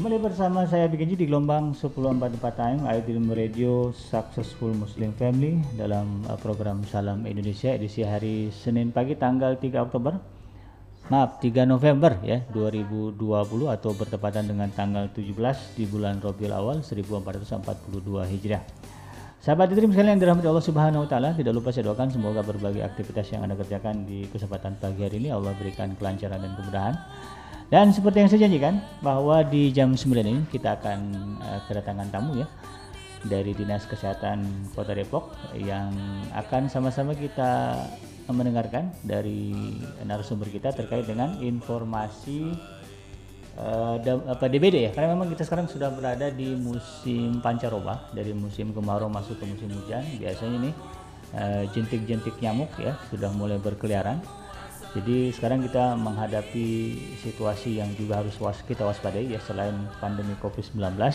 Kembali bersama saya Bikin di gelombang 1044 time Aidilm Radio Successful Muslim Family dalam uh, program Salam Indonesia edisi hari Senin pagi tanggal 3 Oktober maaf 3 November ya 2020 atau bertepatan dengan tanggal 17 di bulan Rabiul Awal 1442 Hijriah. Sahabat Dream sekalian yang dirahmati Allah Subhanahu wa taala, tidak lupa saya doakan semoga berbagai aktivitas yang Anda kerjakan di kesempatan pagi hari ini Allah berikan kelancaran dan kemudahan dan seperti yang saya janjikan bahwa di jam 9 ini kita akan uh, kedatangan tamu ya dari Dinas Kesehatan Kota Depok yang akan sama-sama kita mendengarkan dari narasumber kita terkait dengan informasi uh, apa DBD ya. Karena memang kita sekarang sudah berada di musim pancaroba dari musim kemarau masuk ke musim hujan. Biasanya ini uh, jentik-jentik nyamuk ya sudah mulai berkeliaran jadi sekarang kita menghadapi situasi yang juga harus was kita waspadai ya selain pandemi Covid-19 uh,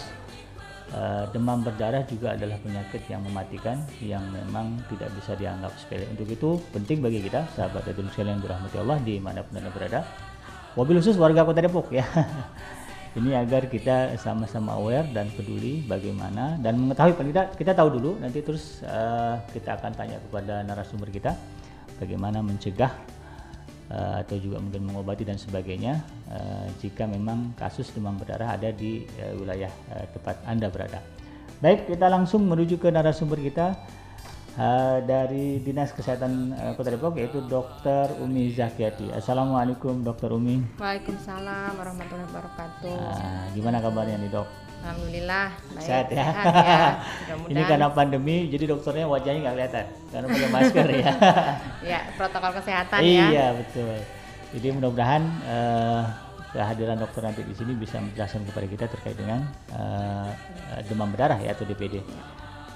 eh, demam berdarah juga adalah penyakit yang mematikan yang memang tidak bisa dianggap sepele. Untuk itu penting bagi kita sahabat sekalian yang dirahmati Allah di mana pun anda berada. Wabil khusus warga Kota Depok ya. Ini agar kita sama-sama aware dan peduli bagaimana dan mengetahui kita kita tahu dulu nanti terus uh, kita akan tanya kepada narasumber kita bagaimana mencegah uh, atau juga mungkin mengobati dan sebagainya uh, jika memang kasus demam berdarah ada di uh, wilayah uh, tempat Anda berada. Baik, kita langsung menuju ke narasumber kita uh, dari Dinas Kesehatan uh, Kota Depok yaitu Dr. Umi Zakiati. Assalamualaikum Dr. Umi. Waalaikumsalam warahmatullahi wabarakatuh. Uh, gimana kabarnya nih dok? Alhamdulillah baik. Sehat ya. Sehat ya. Ini karena pandemi jadi dokternya wajahnya nggak kelihatan karena pakai masker ya. ya protokol kesehatan iya, ya. Iya betul. Jadi mudah-mudahan uh, kehadiran dokter nanti di sini bisa menjelaskan kepada kita terkait dengan uh, demam berdarah ya atau DPD.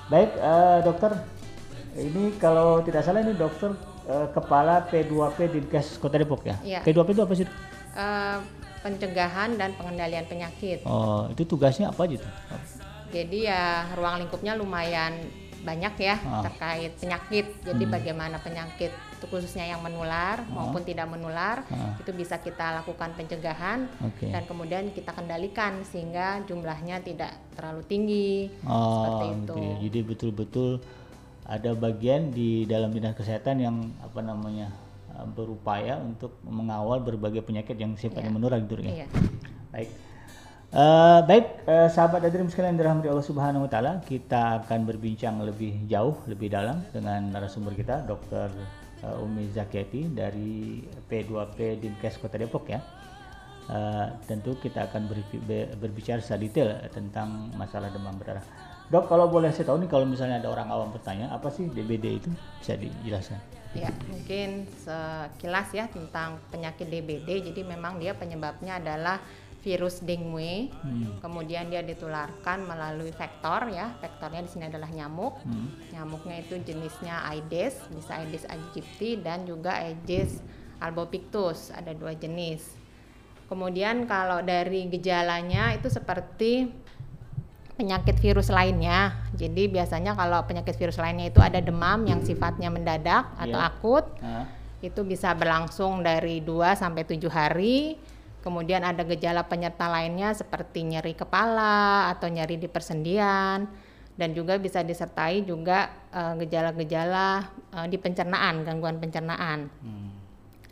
Baik uh, dokter, ini kalau tidak salah ini dokter uh, kepala P2P Dinkes Kota Depok ya. Iya. P2P itu apa sih? Uh, pencegahan dan pengendalian penyakit. Oh, itu tugasnya apa tuh? Jadi ya ruang lingkupnya lumayan banyak ya ah. terkait penyakit. Jadi hmm. bagaimana penyakit itu khususnya yang menular ah. maupun tidak menular ah. itu bisa kita lakukan pencegahan okay. dan kemudian kita kendalikan sehingga jumlahnya tidak terlalu tinggi oh, seperti itu. Gitu ya. Jadi betul-betul ada bagian di dalam dinas kesehatan yang apa namanya berupaya untuk mengawal berbagai penyakit yang sifatnya yeah. menular gitu ya. Yeah. Baik. Uh, baik uh, sahabat Adrim sekalian dirahmati Allah Subhanahu wa taala, kita akan berbincang lebih jauh, lebih dalam dengan narasumber kita Dr. Uh, Umi Zakiati dari P2P Dinkes Kota Depok ya. Uh, tentu kita akan berbicara secara detail tentang masalah demam berdarah. Dok, kalau boleh saya tahu nih kalau misalnya ada orang awam bertanya, apa sih DBD itu? Bisa dijelaskan? Ya, mungkin sekilas ya tentang penyakit DBD. Jadi memang dia penyebabnya adalah virus dengue. Hmm. Kemudian dia ditularkan melalui vektor ya. Vektornya di sini adalah nyamuk. Hmm. Nyamuknya itu jenisnya Aedes, bisa Aedes aegypti dan juga Aedes albopictus. Ada dua jenis. Kemudian kalau dari gejalanya itu seperti penyakit virus lainnya. Jadi biasanya kalau penyakit virus lainnya itu ada demam yang sifatnya mendadak atau yeah. akut. Uh. Itu bisa berlangsung dari 2 sampai 7 hari. Kemudian ada gejala penyerta lainnya seperti nyeri kepala atau nyeri di persendian dan juga bisa disertai juga eh, gejala-gejala uh, uh, di pencernaan, gangguan pencernaan. Hmm.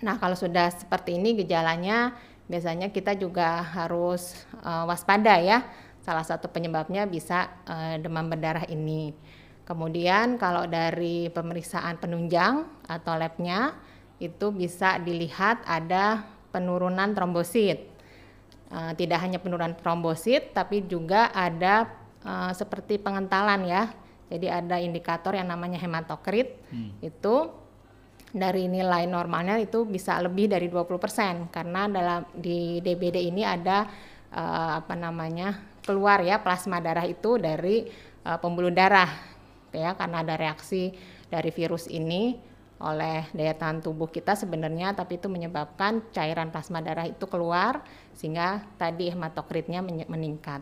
Nah, kalau sudah seperti ini gejalanya biasanya kita juga harus uh, waspada ya salah satu penyebabnya bisa uh, demam berdarah ini. Kemudian kalau dari pemeriksaan penunjang atau labnya itu bisa dilihat ada penurunan trombosit. Uh, tidak hanya penurunan trombosit tapi juga ada uh, seperti pengentalan ya. Jadi ada indikator yang namanya hematokrit hmm. itu dari nilai normalnya itu bisa lebih dari 20% karena dalam di DBD ini ada uh, apa namanya keluar ya plasma darah itu dari uh, pembuluh darah ya karena ada reaksi dari virus ini oleh daya tahan tubuh kita sebenarnya tapi itu menyebabkan cairan plasma darah itu keluar sehingga tadi hematokritnya meningkat.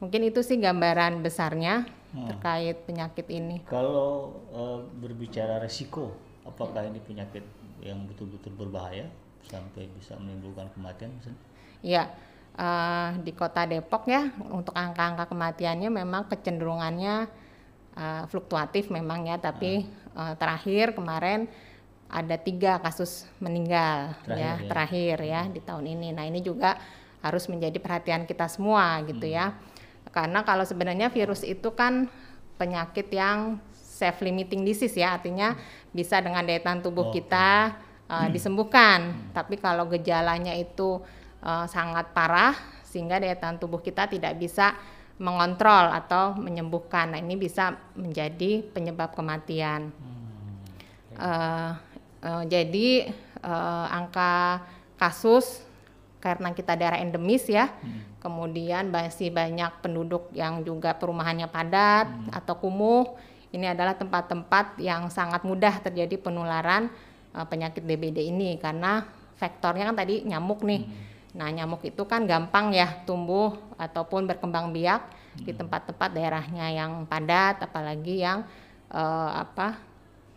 Mungkin itu sih gambaran besarnya hmm. terkait penyakit ini. Kalau uh, berbicara resiko, apakah ini penyakit yang betul-betul berbahaya sampai bisa menimbulkan kematian? Ya, uh, di kota Depok ya untuk angka-angka kematiannya memang kecenderungannya uh, fluktuatif memang ya tapi uh, terakhir kemarin ada tiga kasus meninggal terakhir, ya, ya. terakhir ya di tahun ini. Nah ini juga harus menjadi perhatian kita semua gitu hmm. ya karena kalau sebenarnya virus itu kan penyakit yang self limiting disease ya artinya bisa dengan daya tahan tubuh okay. kita uh, disembuhkan. Hmm. tapi kalau gejalanya itu uh, sangat parah sehingga daya tahan tubuh kita tidak bisa mengontrol atau menyembuhkan nah ini bisa menjadi penyebab kematian hmm. uh, uh, jadi uh, angka kasus karena kita daerah endemis ya. Hmm. Kemudian masih banyak penduduk yang juga perumahannya padat hmm. atau kumuh. Ini adalah tempat-tempat yang sangat mudah terjadi penularan uh, penyakit DBD ini karena faktornya kan tadi nyamuk nih. Hmm. Nah, nyamuk itu kan gampang ya tumbuh ataupun berkembang biak hmm. di tempat-tempat daerahnya yang padat apalagi yang uh, apa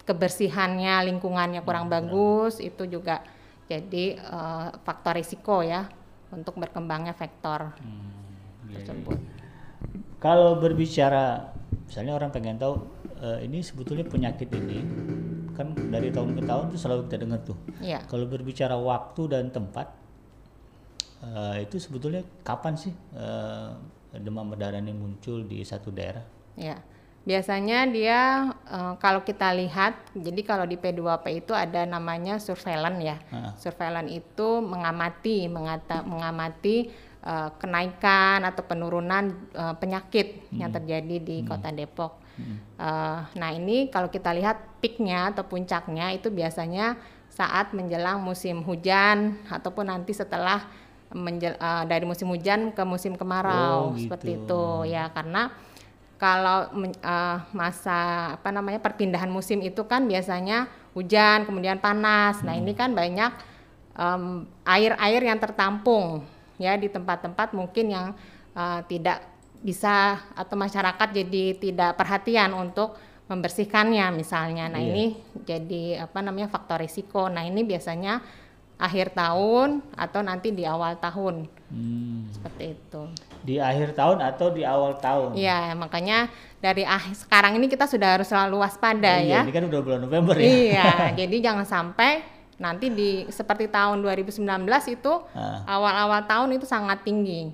kebersihannya, lingkungannya kurang hmm. bagus itu juga jadi uh, faktor risiko ya untuk berkembangnya vektor hmm, iya, tersebut. Iya. Kalau berbicara, misalnya orang pengen tahu uh, ini sebetulnya penyakit ini kan dari tahun ke tahun tuh selalu kita dengar tuh. Iya. Kalau berbicara waktu dan tempat, uh, itu sebetulnya kapan sih uh, demam berdarah ini muncul di satu daerah? Iya biasanya dia uh, kalau kita lihat jadi kalau di P2P itu ada namanya surveillance ya uh. surveillance itu mengamati mengata, mengamati uh, kenaikan atau penurunan uh, penyakit hmm. yang terjadi di hmm. kota Depok hmm. uh, nah ini kalau kita lihat peaknya atau puncaknya itu biasanya saat menjelang musim hujan ataupun nanti setelah menjel, uh, dari musim hujan ke musim kemarau oh, gitu. seperti itu ya karena kalau uh, masa apa namanya perpindahan musim itu kan biasanya hujan kemudian panas. Nah, ini kan banyak air-air um, yang tertampung ya di tempat-tempat mungkin yang uh, tidak bisa atau masyarakat jadi tidak perhatian untuk membersihkannya misalnya. Nah, iya. ini jadi apa namanya faktor risiko. Nah, ini biasanya akhir tahun atau nanti di awal tahun. Hmm. Seperti itu. Di akhir tahun atau di awal tahun. Iya, makanya dari ah, sekarang ini kita sudah harus selalu waspada oh, iya, ya. Ini kan udah bulan November ya. Iya, jadi jangan sampai nanti di seperti tahun 2019 itu ah. awal-awal tahun itu sangat tinggi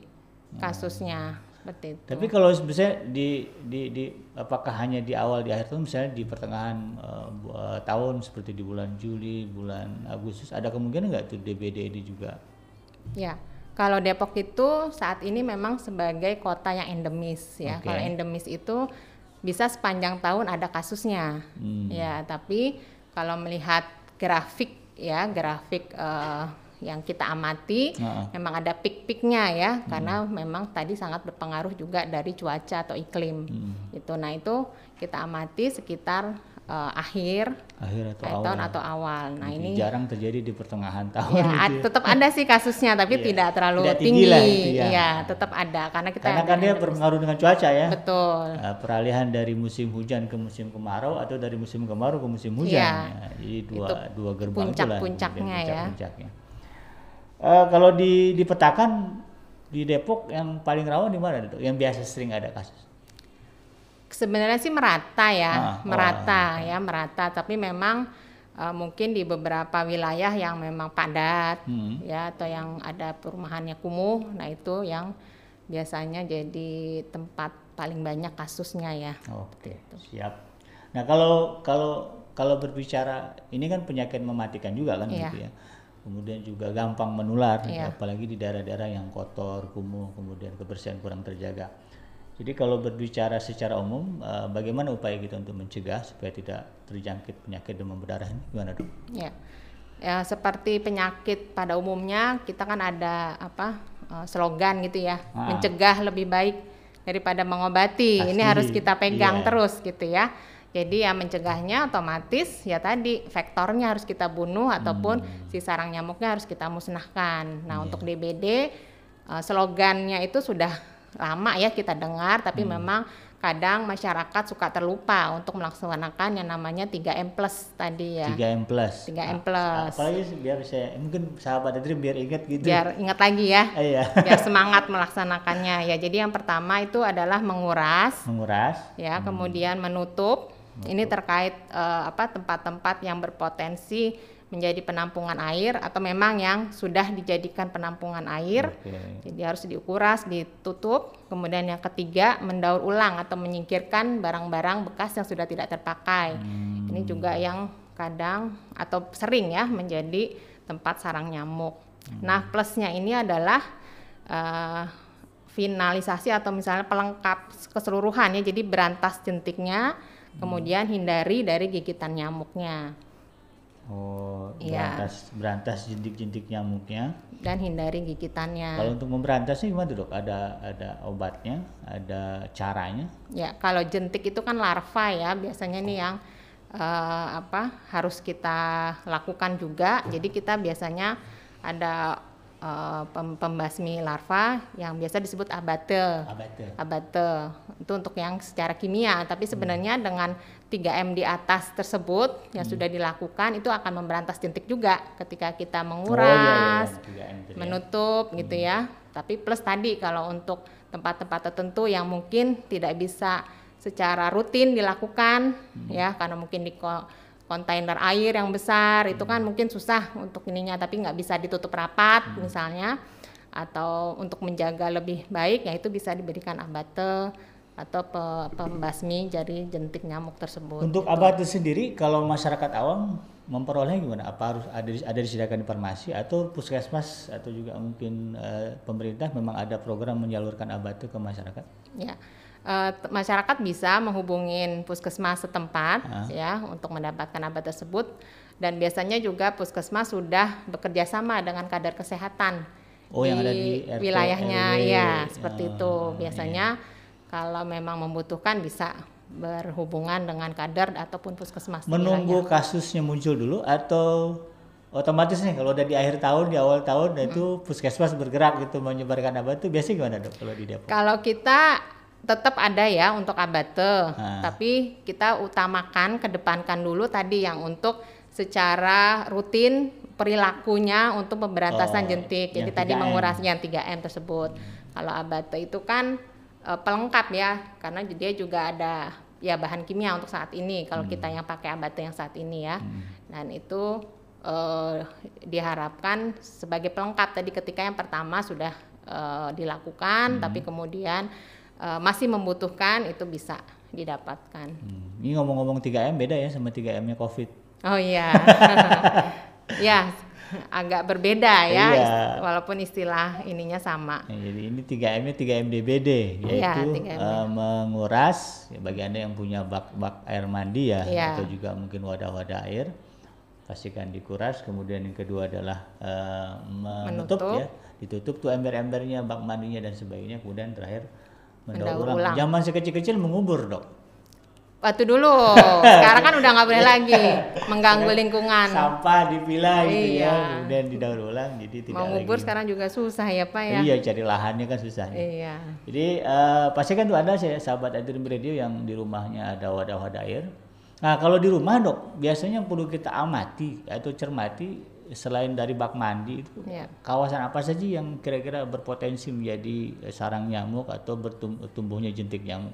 kasusnya. Seperti itu. Tapi kalau misalnya di, di, di apakah hanya di awal di akhir tahun misalnya di pertengahan uh, tahun seperti di bulan Juli, bulan Agustus ada kemungkinan nggak tuh DBD ini juga? Ya. Kalau Depok itu saat ini memang sebagai kota yang endemis ya. Okay. Kalau endemis itu bisa sepanjang tahun ada kasusnya. Hmm. Ya, tapi kalau melihat grafik ya, grafik uh, yang kita amati uh-uh. memang ada pik-piknya ya hmm. karena memang tadi sangat berpengaruh juga dari cuaca atau iklim hmm. itu nah itu kita amati sekitar uh, akhir akhir atau awal. tahun atau awal nah Jadi ini jarang terjadi di pertengahan tahun ya gitu. tetap ada sih kasusnya tapi yeah. tidak terlalu tidak tinggi, tinggi lah, ya. ya tetap ada karena kita karena kan dia berpengaruh dengan cuaca ya betul uh, peralihan dari musim hujan ke musim kemarau atau dari musim kemarau ke musim hujan ya. Ya. jadi dua itu dua gerbang puncak puncaknya puncak ya puncaknya Uh, kalau di dipetakan di Depok yang paling rawan di mana itu? Yang biasa sering ada kasus? Sebenarnya sih merata ya, ah, oh, merata oh, ya, merata. Tapi memang uh, mungkin di beberapa wilayah yang memang padat hmm. ya atau yang ada perumahannya kumuh, nah itu yang biasanya jadi tempat paling banyak kasusnya ya. Oke, okay, siap. Nah kalau kalau kalau berbicara ini kan penyakit mematikan juga kan iya. gitu ya kemudian juga gampang menular yeah. apalagi di daerah-daerah yang kotor kumuh kemudian kebersihan kurang terjaga jadi kalau berbicara secara umum uh, bagaimana upaya kita untuk mencegah supaya tidak terjangkit penyakit demam berdarah ini gimana dok? Ya. ya seperti penyakit pada umumnya kita kan ada apa uh, slogan gitu ya ah. mencegah lebih baik daripada mengobati Pasti. ini harus kita pegang yeah. terus gitu ya jadi ya mencegahnya otomatis ya tadi vektornya harus kita bunuh ataupun hmm. si sarang nyamuknya harus kita musnahkan. Nah, yeah. untuk DBD uh, eh, slogannya itu sudah lama ya kita dengar tapi hmm. memang kadang masyarakat suka terlupa untuk melaksanakan yang namanya 3M plus tadi ya. 3M plus. 3M plus. Apalagi biar saya mungkin sahabat Adri biar ingat gitu. Biar ingat lagi ya. Iya. biar semangat melaksanakannya ya. Jadi yang pertama itu adalah menguras. Menguras. Ya, hmm. kemudian menutup. Ini terkait uh, apa tempat-tempat yang berpotensi menjadi penampungan air atau memang yang sudah dijadikan penampungan air. Okay. Jadi harus diukuras, ditutup. Kemudian yang ketiga mendaur ulang atau menyingkirkan barang-barang bekas yang sudah tidak terpakai. Hmm. Ini juga yang kadang atau sering ya menjadi tempat sarang nyamuk. Hmm. Nah, plusnya ini adalah uh, finalisasi atau misalnya pelengkap keseluruhan ya. Jadi berantas jentiknya. Kemudian hindari dari gigitan nyamuknya. Oh, iya. berantas ya. berantas jentik-jentik nyamuknya dan hindari gigitannya. Kalau untuk memberantasnya gimana dok? Ada ada obatnya, ada caranya? Ya, kalau jentik itu kan larva ya, biasanya oh. nih yang uh, apa harus kita lakukan juga. Jadi kita biasanya ada uh, pembasmi larva yang biasa disebut abate. Abate. Abate. Itu untuk yang secara kimia, tapi sebenarnya hmm. dengan 3M di atas tersebut yang hmm. sudah dilakukan itu akan memberantas jentik juga ketika kita menguras, oh, iya, iya. iya. menutup hmm. gitu ya. Tapi plus tadi kalau untuk tempat-tempat tertentu yang mungkin tidak bisa secara rutin dilakukan hmm. ya karena mungkin di kontainer air yang besar itu kan mungkin susah untuk ininya tapi nggak bisa ditutup rapat hmm. misalnya atau untuk menjaga lebih baik ya itu bisa diberikan abate atau pe pembasmi dari jentik nyamuk tersebut. Untuk gitu. abate sendiri kalau masyarakat awam memperoleh gimana? Apa harus ada ada disediakan informasi atau puskesmas atau juga mungkin uh, pemerintah memang ada program menyalurkan abate ke masyarakat? Ya. Uh, masyarakat bisa menghubungin puskesmas setempat uh. ya untuk mendapatkan abate tersebut dan biasanya juga puskesmas sudah bekerja sama dengan kadar kesehatan oh, di, yang ada di RT, wilayahnya RW. ya seperti oh, itu biasanya iya kalau memang membutuhkan bisa berhubungan dengan kader ataupun puskesmas. Menunggu kasusnya muncul dulu atau otomatis nih kalau udah di akhir tahun di awal tahun hmm. itu puskesmas bergerak gitu menyebarkan abate itu biasanya gimana dok kalau di Depok? Kalau kita tetap ada ya untuk abate, nah. tapi kita utamakan kedepankan dulu tadi yang untuk secara rutin perilakunya untuk pemberantasan oh, jentik. Jadi tadi mengurasnya 3M tersebut. Hmm. Kalau abate itu kan uh, pelengkap ya karena dia juga ada ya bahan kimia untuk saat ini kalau hmm. kita yang pakai abate yang saat ini ya hmm. dan itu uh, diharapkan sebagai pelengkap tadi ketika yang pertama sudah uh, dilakukan hmm. tapi kemudian uh, masih membutuhkan itu bisa didapatkan. Hmm. Ini ngomong-ngomong 3M beda ya sama 3M-nya Covid. Oh iya. ya, agak berbeda ya, iya. walaupun istilah ininya sama. Ya, jadi ini 3M-nya 3M DBD, yaitu iya, uh, menguras ya, bagi anda yang punya bak-bak air mandi ya, iya. atau juga mungkin wadah-wadah air, pastikan dikuras. Kemudian yang kedua adalah uh, menutup, Menutup. ya, ditutup tuh ember-embernya, bak mandinya dan sebagainya. Kemudian terakhir mendaur ulang. Zaman sekecil-kecil mengubur dok Waktu dulu, sekarang kan udah nggak boleh lagi mengganggu lingkungan. Sampah dipilah gitu ya, iya. ya, kemudian didaur ulang, jadi tidak Mau ngubur sekarang juga susah ya Pak ya. Iya, cari lahannya kan susah. Iya. Jadi uh, pasti kan tuh ada saya sahabat Adrim Radio yang di rumahnya ada wadah-wadah air. Nah kalau di rumah dok, biasanya yang perlu kita amati atau cermati selain dari bak mandi itu iya. kawasan apa saja yang kira-kira berpotensi menjadi sarang nyamuk atau bertumbuhnya jentik nyamuk?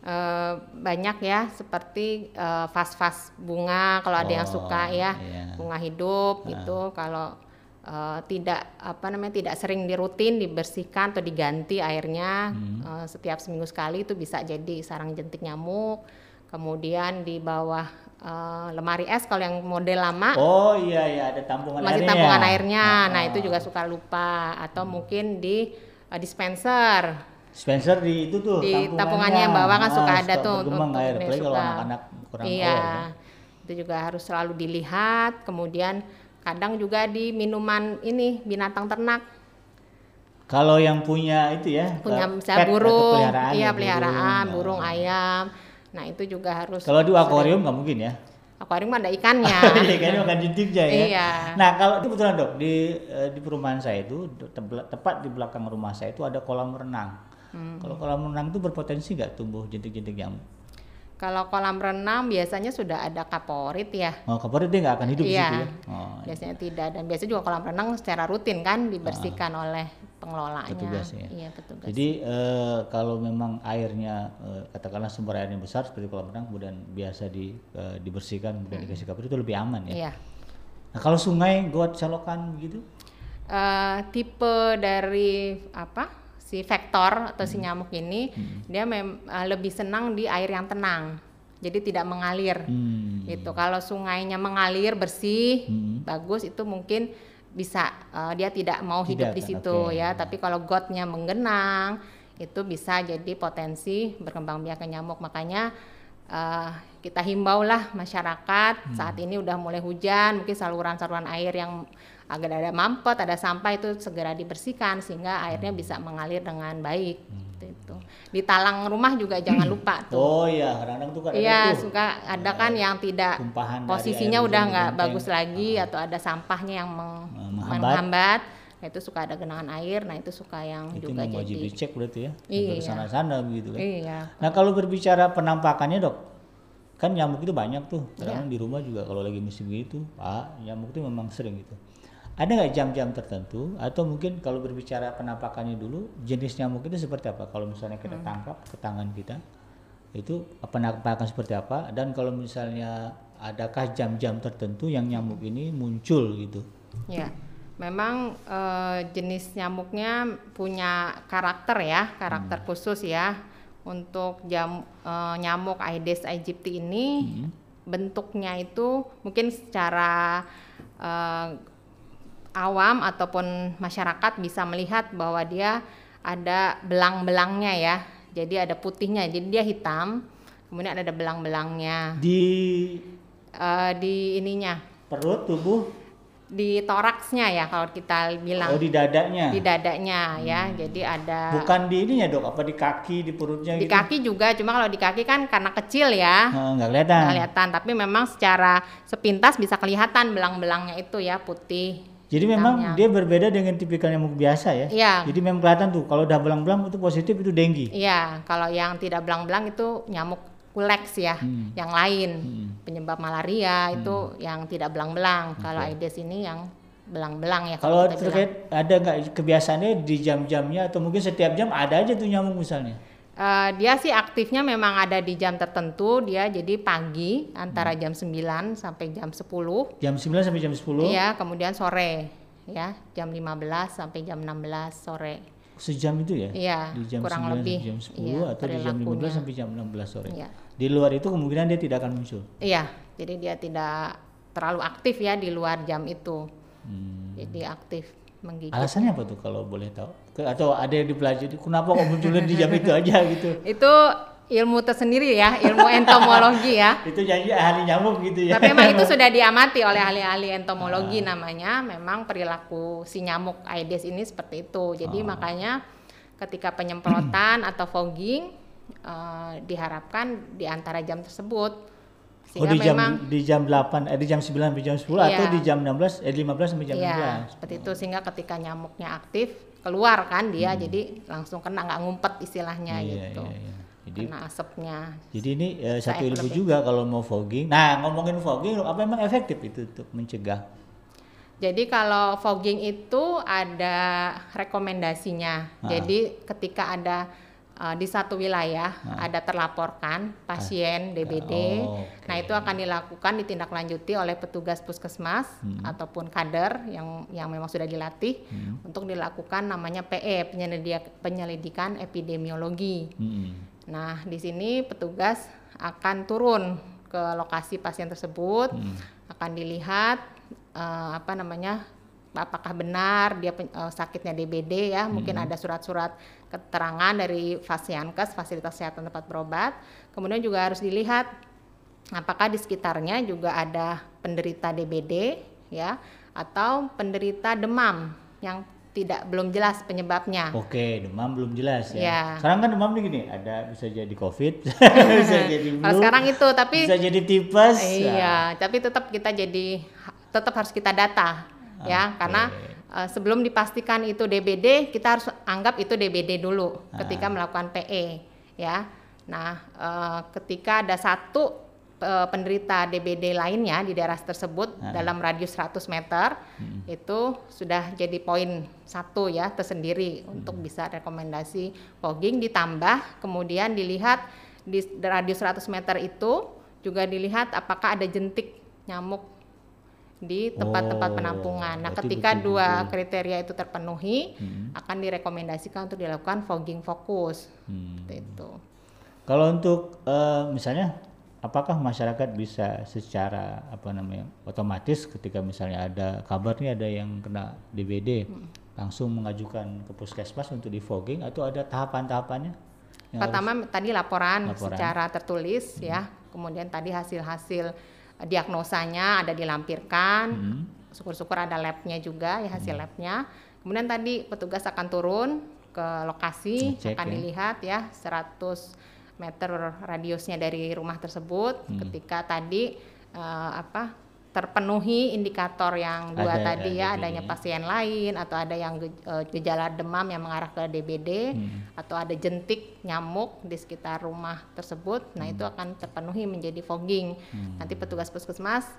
Uh, banyak ya seperti uh, vas-vas bunga kalau oh, ada yang oh, suka ya yeah. bunga hidup uh. gitu kalau uh, tidak apa namanya tidak sering dirutin dibersihkan atau diganti airnya hmm. uh, setiap seminggu sekali itu bisa jadi sarang jentik nyamuk kemudian di bawah uh, lemari es kalau yang model lama oh iya iya ada tampungan masih airnya. tampungan airnya. Oh. nah itu juga suka lupa. Atau hmm. mungkin di uh, dispenser. Spencer di itu tuh di tampungannya. yang bawah kan suka ada tuh. untuk air, kalau anak-anak kurang iya. air, ya. itu juga harus selalu dilihat. Kemudian kadang juga di minuman ini binatang ternak. Kalau yang punya itu ya punya misalnya burung. peliharaan iya ya, peliharaan burung, burung ayam nah itu juga harus kalau di akuarium nggak mungkin ya akuarium ada ikannya. ikannya makan jentiknya ya. Iya. Nah kalau itu betulan dok di eh, di perumahan saya itu tepat di belakang rumah saya itu ada kolam renang. Hmm. Kalau kolam renang itu berpotensi nggak tumbuh jentik-jentik nyamuk? Kalau kolam renang biasanya sudah ada kaporit ya. Oh, kaporit dia nggak akan hidup iya, di situ ya? Oh, biasanya iya. tidak dan biasanya juga kolam renang secara rutin kan dibersihkan oh. oleh pengelolanya. Petugas ya. Iya, petugas. Jadi eh, kalau memang airnya eh, katakanlah sumber airnya besar seperti kolam renang kemudian biasa di, eh, dibersihkan kemudian hmm. dikasih kaporit itu lebih aman ya. Iya. Nah, kalau sungai got selokan gitu? Uh, tipe dari apa? si vektor atau si hmm. nyamuk ini hmm. dia mem uh, lebih senang di air yang tenang jadi tidak mengalir hmm. gitu kalau sungainya mengalir bersih hmm. bagus itu mungkin bisa uh, dia tidak mau tidak, hidup di situ okay. ya tapi kalau gotnya menggenang itu bisa jadi potensi berkembang biakan nyamuk makanya uh, kita himbau lah masyarakat hmm. saat ini udah mulai hujan mungkin saluran-saluran air yang agar ada mampet, ada sampah itu segera dibersihkan sehingga airnya bisa mengalir dengan baik. Hmm. Itu. Di talang rumah juga jangan lupa tuh. Oh iya, kadang-kadang tuh kan Iya, suka ada kan yang tidak posisinya udah nggak bagus lagi uh. atau ada sampahnya yang meng menghambat. menghambat. Nah, itu suka ada genangan air, nah itu suka yang itu juga wajib jadi dicek berarti ya. Iya. sana-sana begitu kan. Iya. Nah, kalau berbicara penampakannya, Dok, kan nyamuk itu banyak tuh. Kadang iya. di rumah juga kalau lagi musim gitu, Pak, nyamuk itu memang sering gitu ada nggak jam-jam tertentu atau mungkin kalau berbicara penampakannya dulu jenis nyamuk itu seperti apa kalau misalnya kita hmm. tangkap ke tangan kita itu penampakan seperti apa dan kalau misalnya adakah jam-jam tertentu yang nyamuk ini muncul gitu ya memang e, jenis nyamuknya punya karakter ya karakter hmm. khusus ya untuk jam e, nyamuk Aedes aegypti ini hmm. bentuknya itu mungkin secara e, awam ataupun masyarakat bisa melihat bahwa dia ada belang-belangnya ya. Jadi ada putihnya, jadi dia hitam. Kemudian ada belang-belangnya. Di uh, di ininya. Perut, tubuh? Di toraksnya ya kalau kita bilang. Oh di dadanya. Di dadanya ya. hmm. ya. Jadi ada. Bukan di ininya dok? Apa di kaki, di perutnya? Di gitu? kaki juga. Cuma kalau di kaki kan karena kecil ya. Oh, nggak kelihatan. Nggak kelihatan. Tapi memang secara sepintas bisa kelihatan belang-belangnya itu ya putih jadi memang dia berbeda dengan tipikal nyamuk biasa ya. Iya. Jadi memang kelihatan tuh kalau udah belang-belang itu positif itu denggi. Iya, kalau yang tidak belang-belang itu nyamuk kuleks ya, hmm. yang lain hmm. penyebab malaria hmm. itu yang tidak belang-belang. Okay. Kalau Aedes ini yang belang-belang ya. Kalau terkait bilang. ada nggak kebiasaannya di jam-jamnya atau mungkin setiap jam ada aja tuh nyamuk misalnya? Uh, dia sih aktifnya memang ada di jam tertentu, dia jadi pagi antara hmm. jam 9 sampai jam 10. Jam 9 sampai jam 10? Iya, kemudian sore ya, jam 15 sampai jam 16 sore. Sejam itu ya? Iya, di jam kurang 9 lebih. jam 10 iya, atau di jam 15 sampai jam 16 sore. Iya. Di luar itu kemungkinan dia tidak akan muncul. Iya, jadi dia tidak terlalu aktif ya di luar jam itu. Hmm. Jadi aktif menggigit. Alasannya apa tuh kalau boleh tahu? Atau ada yang dipelajari kenapa kok munculnya di jam itu aja gitu? Itu ilmu tersendiri ya, ilmu entomologi ya. itu jadi ahli nyamuk gitu ya. Tapi memang itu sudah diamati oleh ahli-ahli entomologi ah. namanya. Memang perilaku si nyamuk Aedes ini seperti itu. Jadi ah. makanya ketika penyemprotan atau fogging uh, diharapkan di antara jam tersebut sehingga oh di jam memang, di jam 8 eh di jam 9 sampai jam 10 iya, atau di jam 16 eh 15 sampai jam iya, 16. seperti itu sehingga ketika nyamuknya aktif keluar kan dia hmm. jadi langsung kena nggak ngumpet istilahnya iya, gitu. Iya, iya. Jadi, kena asapnya. Jadi ini eh, satu ilmu lebih. juga kalau mau fogging. Nah, ngomongin fogging apa memang efektif itu untuk mencegah? Jadi kalau fogging itu ada rekomendasinya. Ah. Jadi ketika ada uh, di satu wilayah nah. ada terlaporkan pasien DBD. Oh, okay. Nah, itu akan dilakukan ditindaklanjuti oleh petugas puskesmas hmm. ataupun kader yang yang memang sudah dilatih hmm. untuk dilakukan namanya PE penyelidikan epidemiologi. Hmm. Nah, di sini petugas akan turun ke lokasi pasien tersebut, hmm. akan dilihat uh, apa namanya apakah benar dia uh, sakitnya DBD ya, hmm. mungkin ada surat-surat keterangan dari Fasiankes fasilitas kesehatan tempat berobat. Kemudian juga harus dilihat apakah di sekitarnya juga ada penderita DBD ya atau penderita demam yang tidak belum jelas penyebabnya. Oke, demam belum jelas ya. ya. Sekarang kan demam nih gini, ada bisa jadi COVID, bisa jadi flu. Kalau sekarang itu tapi bisa jadi tipes. Iya, ya. tapi tetap kita jadi tetap harus kita data ya, okay. karena uh, sebelum dipastikan itu DBD kita harus anggap itu DBD dulu Ah. ketika melakukan PE ya. Nah, uh, ketika ada satu uh, penderita DBD lainnya di daerah tersebut Ah. dalam radius 100 meter Hmm. itu sudah jadi poin satu ya tersendiri untuk bisa rekomendasi fogging ditambah kemudian dilihat di radius 100 meter itu juga dilihat apakah ada jentik nyamuk di tempat-tempat Oh, penampungan. Nah, ketika dua betul-betul. kriteria itu terpenuhi, Hmm. akan direkomendasikan untuk dilakukan fogging fokus. Hmm. Seperti Itu. Kalau untuk eh, misalnya apakah masyarakat bisa secara apa namanya otomatis ketika misalnya ada kabar nih ada yang kena DBD Hmm. langsung mengajukan ke puskesmas untuk di fogging atau ada tahapan-tahapannya? yang harus- Pertama tadi laporan, Laporan. secara tertulis ya, kemudian tadi hasil-hasil diagnosanya ada dilampirkan. Hmm. Syukur-syukur ada labnya juga ya hasil labnya. Kemudian tadi petugas akan turun ke lokasi Ngecek akan ya. dilihat ya 100 meter radiusnya dari rumah tersebut. Hmm. Ketika tadi eh, apa terpenuhi indikator yang dua Ada, tadi ya di- adanya pasien lain atau ada yang eh, gejala demam yang mengarah ke DBD Hmm. atau ada jentik nyamuk di sekitar rumah tersebut. Nah, itu Hmm. akan terpenuhi menjadi fogging. Nanti petugas puskesmas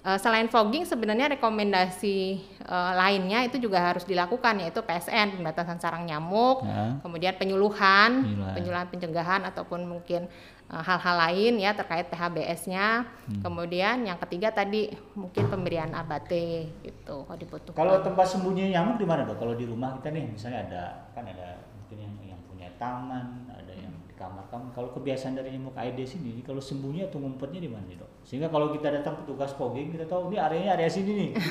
eh, selain fogging sebenarnya rekomendasi eh, lainnya itu juga harus dilakukan yaitu PSN pembatasan sarang nyamuk, Ya. kemudian penyuluhan, Penyuluhan. penyuluhan pencegahan ataupun mungkin hal-hal lain ya terkait THBS-nya. Hmm. Kemudian yang ketiga tadi mungkin pemberian abate gitu kalau dibutuhkan. Kalau tempat sembunyi nyamuk di mana dok? Kalau di rumah kita nih misalnya ada kan ada mungkin yang yang punya taman, ada yang di kamar kamu. Kalau kebiasaan dari nyamuk Aedes ini, kalau sembunyi atau ngumpetnya di mana dok? Sehingga kalau kita datang petugas fogging kita tahu ini areanya area sini nih.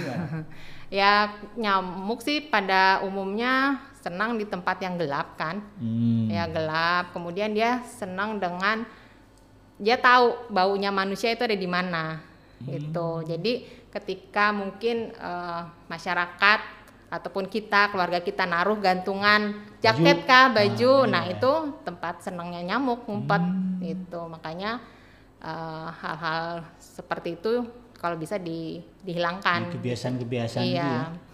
Ya nyamuk sih pada umumnya senang di tempat yang gelap kan, Hmm. ya gelap. Kemudian dia senang dengan dia tahu baunya manusia itu ada di mana, gitu. Jadi ketika mungkin eh, masyarakat ataupun kita keluarga kita naruh gantungan jaket Baju. kah baju, Ah, nah iya. itu tempat senangnya nyamuk ngumpet, Hmm. gitu. Makanya eh, hal-hal seperti itu kalau bisa di, dihilangkan. Kebiasaan-kebiasaan itu Iya. ya.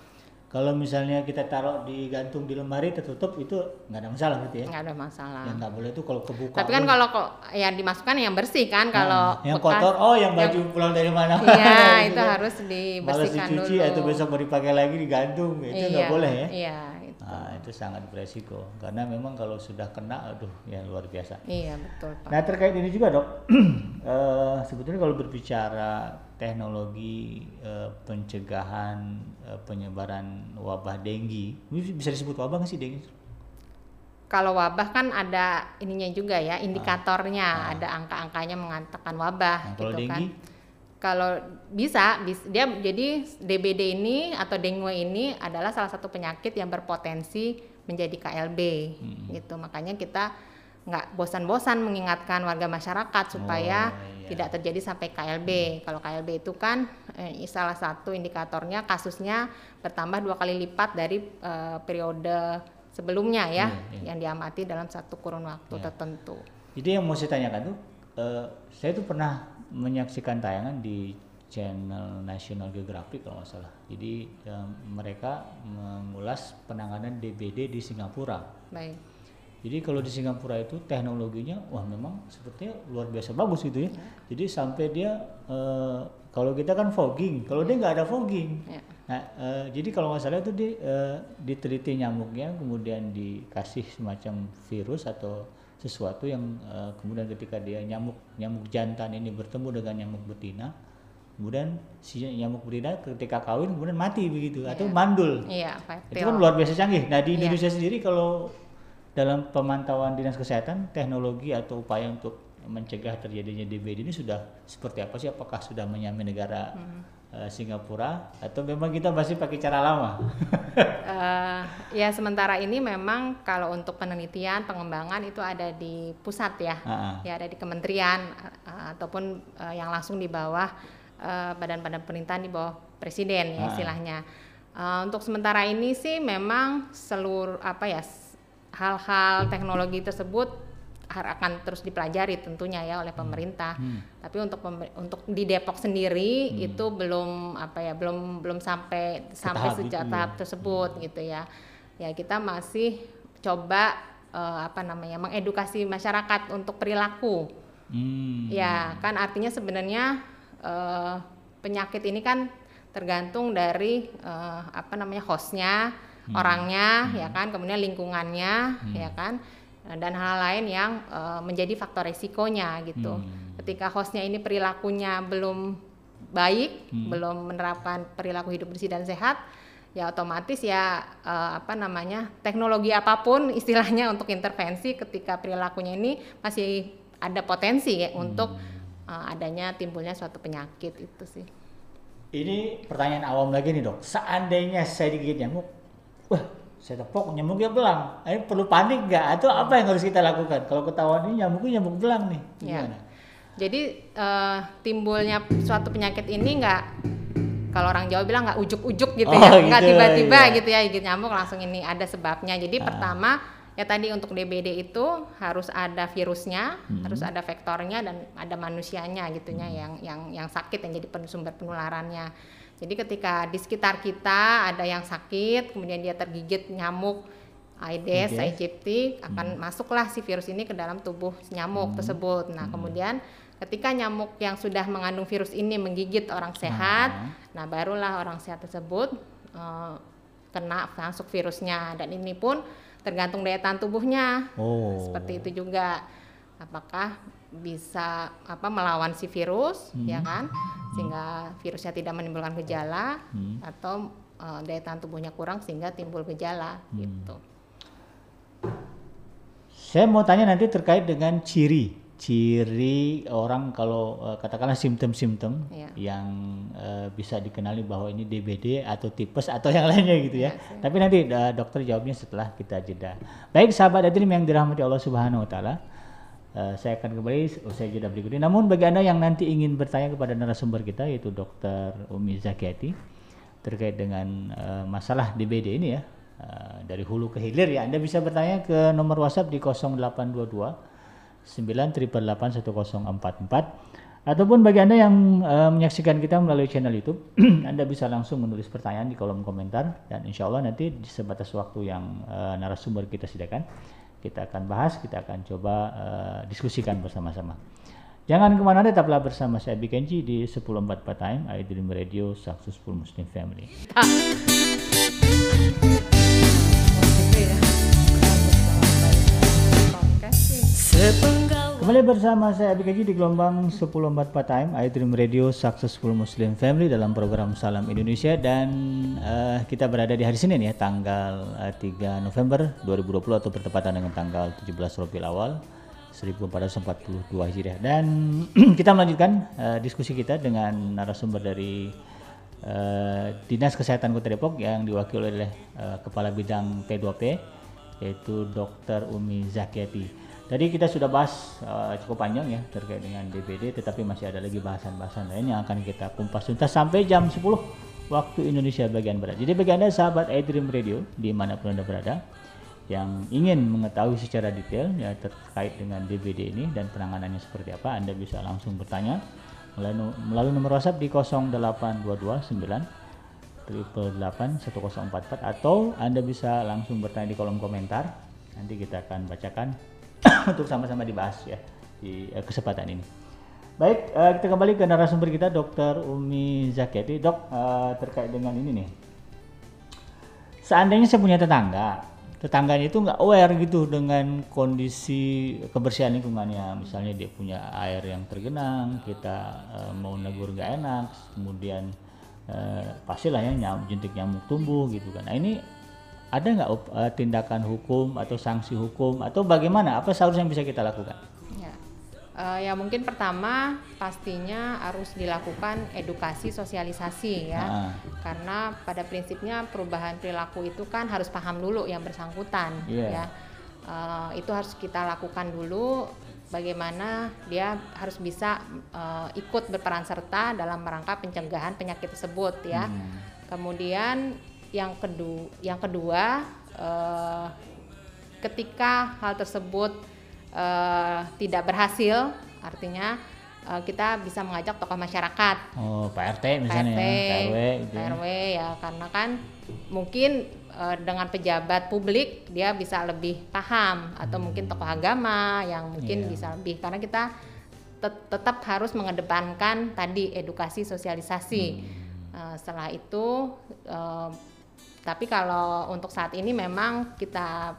Kalau misalnya kita taruh di gantung di lemari tertutup itu nggak ada masalah gitu ya. nggak ada masalah. Yang nggak boleh itu kalau kebuka. Tapi kan kalau kok yang dimasukkan yang bersih kan kalau Nah, yang bekas- kotor oh yang baju pulang dari mana Iya, itu kan. harus Malas dibersihkan dicuci dulu. atau besok mau dipakai lagi digantung itu nggak Iya, boleh ya Iya, itu. nah, itu sangat beresiko karena memang kalau sudah kena aduh ya luar biasa Iya, betul, Pak. nah terkait ini juga dok eh, sebetulnya kalau berbicara teknologi eh, pencegahan eh, penyebaran wabah denggi ini bisa disebut wabah nggak sih denggi Kalau wabah kan ada ininya juga ya, indikatornya, Ah. ada angka-angkanya mengatakan wabah Nah, kalau gitu kan. denggi? Kalau bisa, bis- dia jadi DBD ini atau dengue ini adalah salah satu penyakit yang berpotensi menjadi KLB Hmm. gitu. Makanya kita nggak bosan-bosan mengingatkan warga masyarakat supaya Oh, iya. tidak terjadi sampai KLB. Kalau KLB itu kan eh, salah satu indikatornya kasusnya bertambah dua kali lipat dari eh, periode sebelumnya ya iya. yang diamati dalam satu kurun waktu Iya. tertentu. Jadi yang mau saya tanyakan tuh, eh, saya tuh pernah menyaksikan tayangan di channel National Geographic kalau nggak salah. Jadi eh, mereka mengulas penanganan DBD di Singapura. Baik. Jadi kalau di Singapura itu teknologinya, wah memang sepertinya luar biasa bagus gitu ya. Jadi sampai dia eh, kalau kita kan fogging, kalau dia nggak ada fogging. Ya. Nah, eh, jadi kalau nggak salah itu di, eh, diteliti nyamuknya, kemudian dikasih semacam virus atau sesuatu yang eh, kemudian ketika dia nyamuk nyamuk jantan ini bertemu dengan nyamuk betina, kemudian si nyamuk betina ketika kawin kemudian mati begitu atau mandul. Iya, Itu kan luar biasa canggih. Nah di Iya. Indonesia sendiri kalau dalam pemantauan dinas kesehatan teknologi atau upaya untuk mencegah terjadinya DBD ini sudah seperti apa sih? Apakah sudah menyamai negara Hmm. eh, Singapura atau memang kita masih pakai cara lama? Eh, ya sementara ini memang kalau untuk penelitian pengembangan itu ada di pusat ya, Ah, ah. ya ada di kementerian eh, ataupun eh, yang langsung di bawah eh, badan-badan pemerintahan di bawah presiden ya Ah. istilahnya. Eh, untuk sementara ini sih memang seluruh apa ya hal-hal teknologi tersebut akan terus dipelajari tentunya ya oleh pemerintah. Hmm. Tapi untuk untuk di Depok sendiri hmm. itu belum apa ya belum belum sampai sampai sejak tahap ya. tersebut hmm. gitu ya. Ya kita masih coba uh, apa namanya mengedukasi masyarakat untuk perilaku. Hmm. Ya kan artinya sebenarnya uh, penyakit ini kan tergantung dari uh, apa namanya hostnya, hmm. orangnya hmm. ya kan, kemudian lingkungannya hmm. ya kan Eh, dan hal lain yang uh, menjadi faktor resikonya gitu. Hmm. Ketika hostnya ini perilakunya belum baik, hmm. belum menerapkan perilaku hidup bersih dan sehat, ya otomatis ya uh, apa namanya teknologi apa pun istilahnya untuk intervensi ketika perilakunya ini masih ada potensi ya hmm. untuk uh, adanya timbulnya suatu penyakit itu sih. Ini pertanyaan awam lagi nih dok. Seandainya saya digigit nyamuk, wah saya tepok nyamuknya belang. Ini perlu panik nggak? Atau apa yang harus kita lakukan? Kalau ketahuan ini nyamuknya nyamuk belang nih, Ya. Jadi uh, timbulnya suatu penyakit ini nggak kalau orang Jawa bilang nggak ujuk-ujuk gitu oh, ya, nggak gitu, tiba-tiba iya. gitu ya gigit nyamuk langsung ini ada sebabnya. Jadi ah. pertama ya tadi untuk DBD itu harus ada virusnya, hmm. harus ada vektornya dan ada manusianya gitunya hmm. yang yang yang sakit yang jadi sumber penularannya. Jadi ketika di sekitar kita ada yang sakit, kemudian dia tergigit nyamuk Aedes aegypti akan hmm. masuklah si virus ini ke dalam tubuh nyamuk hmm. tersebut. Nah, hmm. kemudian ketika nyamuk yang sudah mengandung virus ini menggigit orang sehat, hmm. nah barulah orang sehat tersebut uh, kena masuk virusnya dan ini pun tergantung daya tahan tubuhnya. Oh. Seperti itu juga. Apakah bisa apa melawan si virus hmm. ya kan sehingga virusnya tidak menimbulkan gejala hmm. atau uh, daya tahan tubuhnya kurang sehingga timbul gejala hmm. gitu. Saya mau tanya nanti terkait dengan ciri ciri orang kalau uh, katakanlah simptom-simptom ya. yang uh, bisa dikenali bahwa ini DBD atau tipes atau yang lainnya gitu ya. ya Tapi nanti uh, dokter jawabnya setelah kita jeda. Baik sahabat Adrim yang dirahmati Allah Subhanahu wa taala. Uh, saya akan kembali usai jeda berikut ini. Namun bagi Anda yang nanti ingin bertanya kepada narasumber kita yaitu Dr. Umi Zakiati terkait dengan uh, masalah DBD ini ya. Uh, dari hulu ke hilir ya Anda bisa bertanya ke nomor WhatsApp di 0822 9881044 ataupun bagi Anda yang uh, menyaksikan kita melalui channel YouTube Anda bisa langsung menulis pertanyaan di kolom komentar dan insya Allah nanti di sebatas waktu yang uh, narasumber kita sediakan kita akan bahas, kita akan coba uh, diskusikan bersama-sama. Jangan ke mana-mana, tetaplah bersama saya Bikenji di 1044 Time, iDream Radio, Successful Muslim Family. Ah. Kembali bersama saya Abi Kaji di gelombang 1044 Time iDream Radio Successful Muslim Family dalam program Salam Indonesia dan uh, kita berada di hari Senin ya tanggal uh, eh, 3 November 2020 atau bertepatan dengan tanggal 17 Rabiul Awal 1442 Hijriah dan kita melanjutkan uh, diskusi kita dengan narasumber dari uh, Dinas Kesehatan Kota Depok yang diwakili oleh uh, Kepala Bidang P2P yaitu Dr. Umi Zakiati. Tadi kita sudah bahas uh, cukup panjang ya terkait dengan DBD, tetapi masih ada lagi bahasan-bahasan lain yang akan kita kumpas tuntas sampai jam 10 waktu Indonesia bagian barat. Jadi bagi anda sahabat iDream Radio di mana pun anda berada yang ingin mengetahui secara detail ya terkait dengan DBD ini dan penanganannya seperti apa, anda bisa langsung bertanya melalui, nomor WhatsApp di 08229 888 1044 atau Anda bisa langsung bertanya di kolom komentar. Nanti kita akan bacakan untuk sama-sama dibahas ya di uh, kesempatan ini. Baik, uh, kita kembali ke narasumber kita Dr. Umi Zakiati. Dok, uh, terkait dengan ini nih. Seandainya saya punya tetangga, tetangganya itu nggak aware gitu dengan kondisi kebersihan lingkungannya. Misalnya dia punya air yang tergenang, kita uh, mau negur nggak enak, kemudian uh, pastilah ya nyamuk, jentik nyamuk tumbuh gitu kan. Nah ini ada nggak uh, tindakan hukum atau sanksi hukum atau bagaimana apa seharusnya yang bisa kita lakukan? Ya. Uh, ya mungkin pertama pastinya harus dilakukan edukasi sosialisasi ya nah. karena pada prinsipnya perubahan perilaku itu kan harus paham dulu yang bersangkutan yeah. ya uh, itu harus kita lakukan dulu bagaimana dia harus bisa uh, ikut berperan serta dalam rangka pencegahan penyakit tersebut ya hmm. kemudian yang kedua yang kedua uh, ketika hal tersebut uh, tidak berhasil, artinya uh, kita bisa mengajak tokoh masyarakat. Oh, Pak RT misalnya, ya, RW gitu. ya. RW ya, karena kan mungkin uh, dengan pejabat publik dia bisa lebih paham atau hmm. mungkin tokoh agama yang mungkin yeah. bisa lebih karena kita tet tetap harus mengedepankan tadi edukasi sosialisasi. Hmm. Uh, setelah itu uh, tapi kalau untuk saat ini memang kita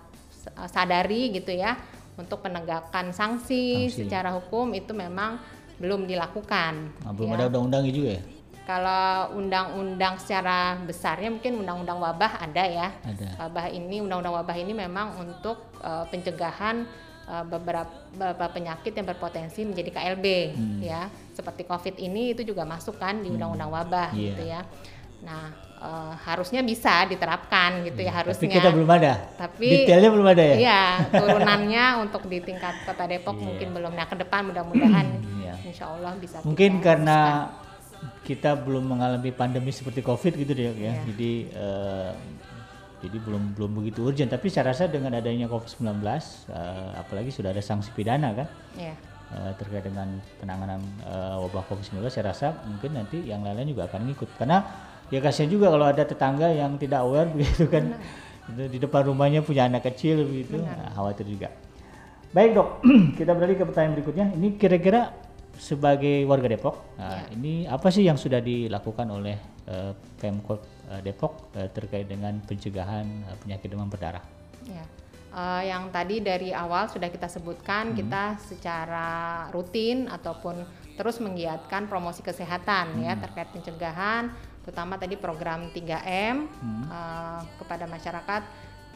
sadari gitu ya untuk penegakan sanksi, sanksi. secara hukum itu memang belum dilakukan. Nah, belum ya. ada undang-undang juga ya? Kalau undang-undang secara besarnya mungkin undang-undang wabah ada ya. Ada. Wabah ini undang-undang wabah ini memang untuk uh, pencegahan uh, beberapa, beberapa penyakit yang berpotensi menjadi KLB hmm. ya. Seperti Covid ini itu juga masuk kan di hmm. undang-undang wabah yeah. gitu ya. Nah, uh, harusnya bisa diterapkan gitu ya hmm, harusnya. Tapi kita belum ada. Tapi detailnya belum ada ya. Iya, turunannya untuk di tingkat Kota Depok yeah. mungkin belum. Nah, ke depan mudah-mudahan yeah. Insya Allah bisa. Mungkin karena kita belum mengalami pandemi seperti Covid gitu deh ya. Yeah. Jadi uh, jadi belum belum begitu urgent tapi saya rasa dengan adanya Covid-19 uh, eh, apalagi sudah ada sanksi pidana kan. Yeah. Uh, terkait dengan penanganan uh, wabah Covid-19 saya rasa mungkin nanti yang lain-lain juga akan ngikut karena ya kasihan juga kalau ada tetangga yang tidak aware begitu kan Benar. di depan rumahnya punya anak kecil begitu nah, khawatir juga baik dok kita beralih ke pertanyaan berikutnya ini kira-kira sebagai warga Depok nah, ya. ini apa sih yang sudah dilakukan oleh uh, Pemkot uh, Depok uh, terkait dengan pencegahan uh, penyakit demam berdarah ya. uh, yang tadi dari awal sudah kita sebutkan hmm. kita secara rutin ataupun terus menggiatkan promosi kesehatan ya, hmm. ya terkait pencegahan terutama tadi program 3M hmm. uh, kepada masyarakat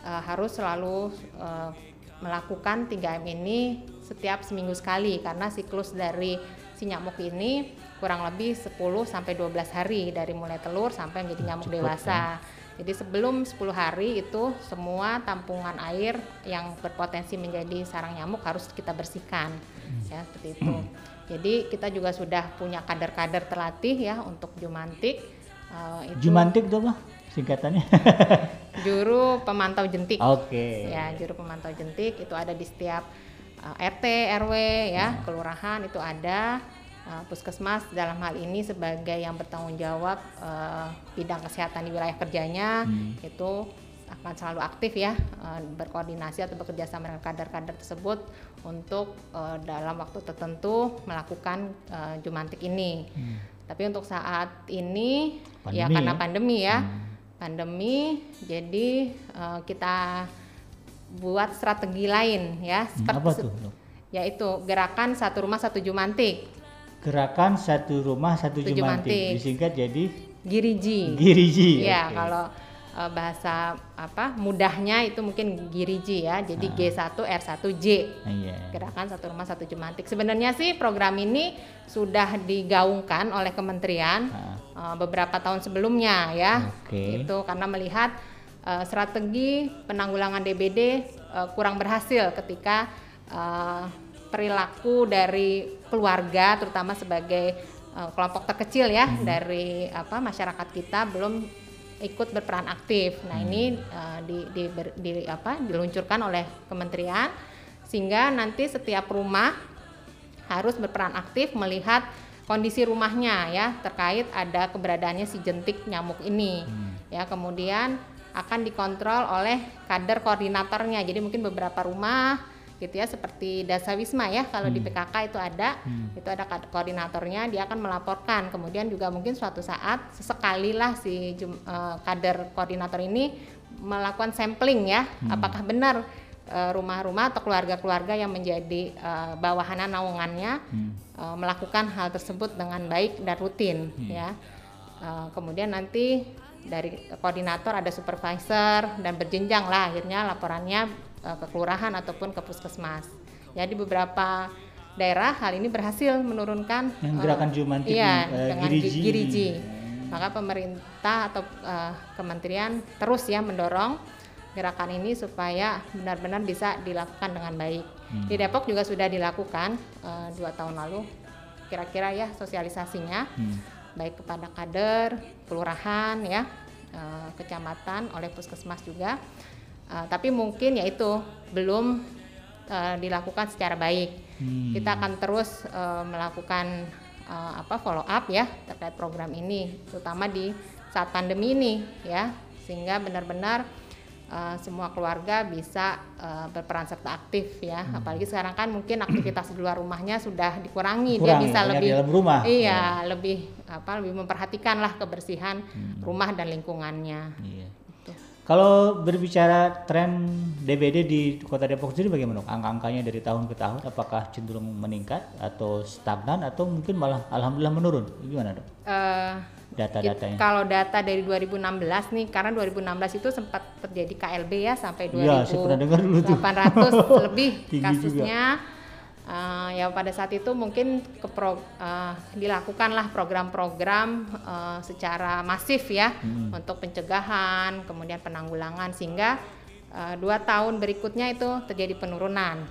uh, harus selalu uh, melakukan 3M ini setiap seminggu sekali karena siklus dari si nyamuk ini kurang lebih 10 sampai 12 hari dari mulai telur sampai menjadi nyamuk Cepet, dewasa. Ya. Jadi sebelum 10 hari itu semua tampungan air yang berpotensi menjadi sarang nyamuk harus kita bersihkan. Hmm. Ya, seperti itu. Hmm. Jadi kita juga sudah punya kader-kader terlatih ya untuk Jumantik Uh, itu Jumantik itu apa singkatannya? juru pemantau jentik. Oke. Okay. Ya, juru pemantau jentik itu ada di setiap uh, eh, RT, RW ya, hmm. kelurahan itu ada. Uh, puskesmas dalam hal ini sebagai yang bertanggung jawab uh, bidang kesehatan di wilayah kerjanya hmm. itu akan selalu aktif ya uh, berkoordinasi atau bekerja sama dengan kader-kader tersebut untuk uh, dalam waktu tertentu melakukan uh, jumantik ini. Hmm. Tapi untuk saat ini pandemi, ya karena pandemi ya, hmm. pandemi, jadi uh, kita buat strategi lain ya. Hmm, apa tuh? Yaitu gerakan satu rumah satu jumantik. Gerakan satu rumah satu, satu jumantik. jumantik. Disingkat jadi Giriji. Giriji. Ya okay. kalau uh, bahasa apa mudahnya itu mungkin giriji ya. Jadi ah. G1 R1J. Yeah. Gerakan satu rumah satu jumantik. Sebenarnya sih program ini sudah digaungkan oleh kementerian ah. uh, beberapa tahun sebelumnya ya. Okay. Itu karena melihat uh, strategi penanggulangan DBD uh, kurang berhasil ketika uh, perilaku dari keluarga terutama sebagai uh, kelompok terkecil ya hmm. dari apa masyarakat kita belum ikut berperan aktif. Nah, hmm. ini uh, di, di, ber, di apa diluncurkan oleh kementerian sehingga nanti setiap rumah harus berperan aktif melihat kondisi rumahnya ya terkait ada keberadaannya si jentik nyamuk ini. Hmm. Ya, kemudian akan dikontrol oleh kader koordinatornya. Jadi mungkin beberapa rumah gitu ya seperti Dasa Wisma ya kalau hmm. di PKK itu ada hmm. itu ada koordinatornya dia akan melaporkan kemudian juga mungkin suatu saat sesekali lah si uh, kader koordinator ini melakukan sampling ya hmm. apakah benar eh, rumah-rumah atau keluarga-keluarga yang menjadi uh, bawahan naungannya hmm. uh, melakukan hal tersebut dengan baik dan rutin hmm. ya uh, kemudian nanti dari koordinator ada supervisor dan berjenjang lah akhirnya laporannya ke kelurahan ataupun ke puskesmas. Jadi beberapa daerah hal ini berhasil menurunkan yang gerakan uh, Jumantik iya, uh, dengan giriji. giriji. Maka pemerintah atau uh, kementerian terus ya mendorong gerakan ini supaya benar-benar bisa dilakukan dengan baik. Hmm. Di Depok juga sudah dilakukan uh, dua tahun lalu, kira-kira ya sosialisasinya, hmm. baik kepada kader, kelurahan ya, uh, kecamatan, oleh puskesmas juga Uh, tapi mungkin ya itu belum uh, dilakukan secara baik. Hmm. Kita akan terus uh, melakukan uh, apa follow up ya terkait program ini, terutama di saat pandemi ini ya, sehingga benar-benar uh, semua keluarga bisa uh, berperan serta aktif ya. Hmm. Apalagi sekarang kan mungkin aktivitas di luar rumahnya sudah dikurangi, Kurang, dia bisa ya, lebih dalam rumah. Iya, ya. lebih apa lebih memperhatikan lah kebersihan hmm. rumah dan lingkungannya. Iya. Kalau berbicara tren DBD di Kota Depok sendiri bagaimana? Angka-angkanya dari tahun ke tahun apakah cenderung meningkat atau stagnan atau mungkin malah alhamdulillah menurun? Gimana, Dok? Uh, data-datanya? Kalau data dari 2016 nih, karena 2016 itu sempat terjadi KLB ya sampai 2800 ya, lebih kasusnya. Uh, ya pada saat itu mungkin ke pro, uh, dilakukanlah program-program uh, secara masif ya hmm. untuk pencegahan, kemudian penanggulangan sehingga uh, dua tahun berikutnya itu terjadi penurunan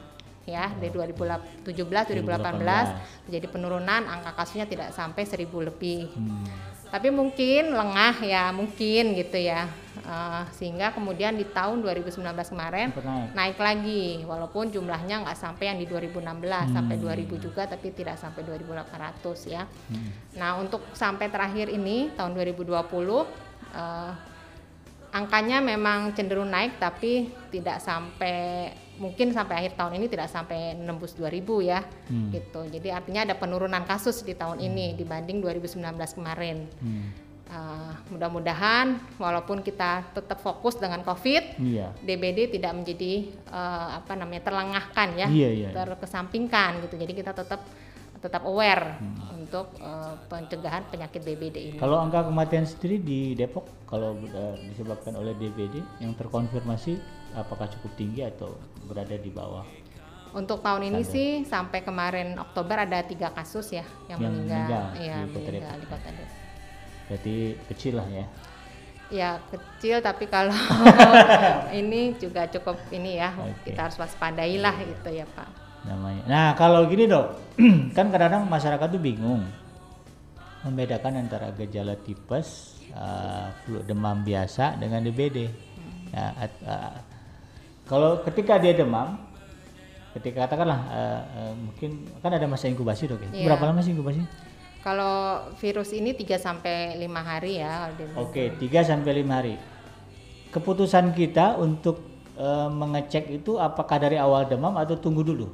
ya oh. dari 2017 2018, 2018 terjadi penurunan angka kasusnya tidak sampai seribu lebih. Hmm tapi mungkin lengah ya mungkin gitu ya uh, sehingga kemudian di tahun 2019 kemarin naik. naik lagi walaupun jumlahnya nggak sampai yang di 2016 hmm. sampai 2000 juga tapi tidak sampai 2800 ya hmm. nah untuk sampai terakhir ini tahun 2020 uh, angkanya memang cenderung naik tapi tidak sampai mungkin sampai akhir tahun ini tidak sampai nembus 2000 ya hmm. gitu jadi artinya ada penurunan kasus di tahun hmm. ini dibanding 2019 kemarin hmm. uh, mudah-mudahan walaupun kita tetap fokus dengan covid iya. DBD tidak menjadi uh, apa namanya terlengahkan ya iya, iya, iya. terkesampingkan gitu jadi kita tetap tetap aware hmm. untuk uh, pencegahan penyakit DBD ini. Kalau angka kematian sendiri di Depok kalau uh, disebabkan oleh DBD yang terkonfirmasi apakah cukup tinggi atau berada di bawah? Untuk tahun ini sih sampai kemarin Oktober ada tiga kasus ya yang, yang meninggal, meninggal, ya, di, meninggal di Kota Depok. Berarti kecil lah ya? Ya kecil tapi kalau ini juga cukup ini ya okay. kita harus waspadai lah gitu ya Pak. Namanya. Nah kalau gini dok, kan kadang-kadang masyarakat tuh bingung membedakan antara gejala tipes, uh, flu demam biasa dengan DBD. Hmm. Ya, uh, kalau ketika dia demam, ketika katakanlah uh, uh, mungkin kan ada masa inkubasi dok ya. Yeah. Berapa lama sih inkubasi? Kalau virus ini 3 sampai 5 hari ya. Oke, okay, 3 sampai 5 hari. Keputusan kita untuk uh, mengecek itu apakah dari awal demam atau tunggu dulu?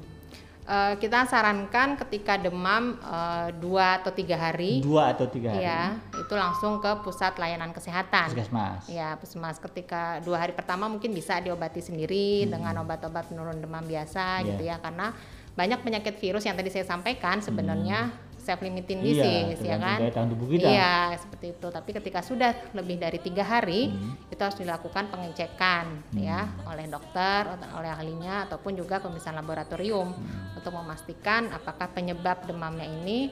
Uh, kita sarankan ketika demam uh, dua atau tiga hari. Dua atau tiga hari. Ya, itu langsung ke pusat layanan kesehatan. Puskesmas. Ya, puskesmas. Ketika dua hari pertama mungkin bisa diobati sendiri hmm. dengan obat-obat penurun demam biasa yeah. gitu ya, karena banyak penyakit virus yang tadi saya sampaikan sebenarnya hmm self limiting disease iya, ya kan tubuh kita. iya seperti itu tapi ketika sudah lebih dari tiga hari hmm. itu harus dilakukan pengecekan hmm. ya oleh dokter oleh ahlinya ataupun juga pemeriksaan laboratorium hmm. untuk memastikan apakah penyebab demamnya ini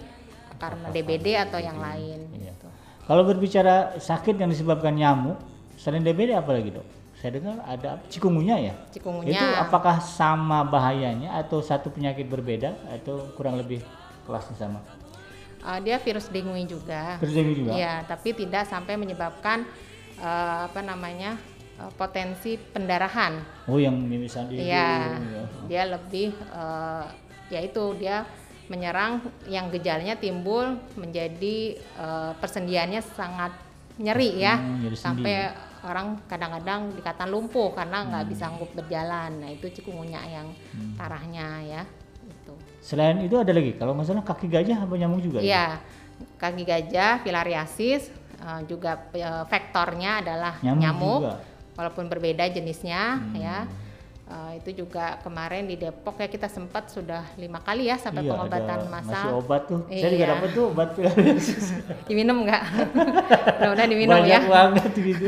karena DBD atau yang lain iya. gitu. kalau berbicara sakit yang disebabkan nyamuk selain DBD apa lagi dok saya dengar ada cikungunya ya. Cikungunya. Itu apakah sama bahayanya atau satu penyakit berbeda atau kurang lebih kelasnya sama? Uh, dia virus dengue juga. Virus dengue juga. Iya, tapi tidak sampai menyebabkan uh, apa namanya uh, potensi pendarahan. Oh, yang mimisan di Iya, ya. dia lebih uh, yaitu dia menyerang yang gejalanya timbul menjadi uh, persendiannya sangat nyeri ya, hmm, nyeri sampai orang kadang-kadang dikatakan lumpuh karena nggak hmm. bisa sanggup berjalan. Nah itu cikungunya yang hmm. parahnya ya. Selain itu ada lagi kalau masalah kaki gajah apa nyamuk juga? Iya, kaki gajah, filariasis uh, juga uh, vektornya adalah nyamuk, nyamuk walaupun berbeda jenisnya hmm. ya. Uh, itu juga kemarin di Depok ya kita sempat sudah lima kali ya sampai iya, pengobatan massal. Masih obat tuh. Iya. Saya juga dapat tuh obat filariasis. diminum nggak? Mudah-mudahan diminum Banyak ya. banget gitu.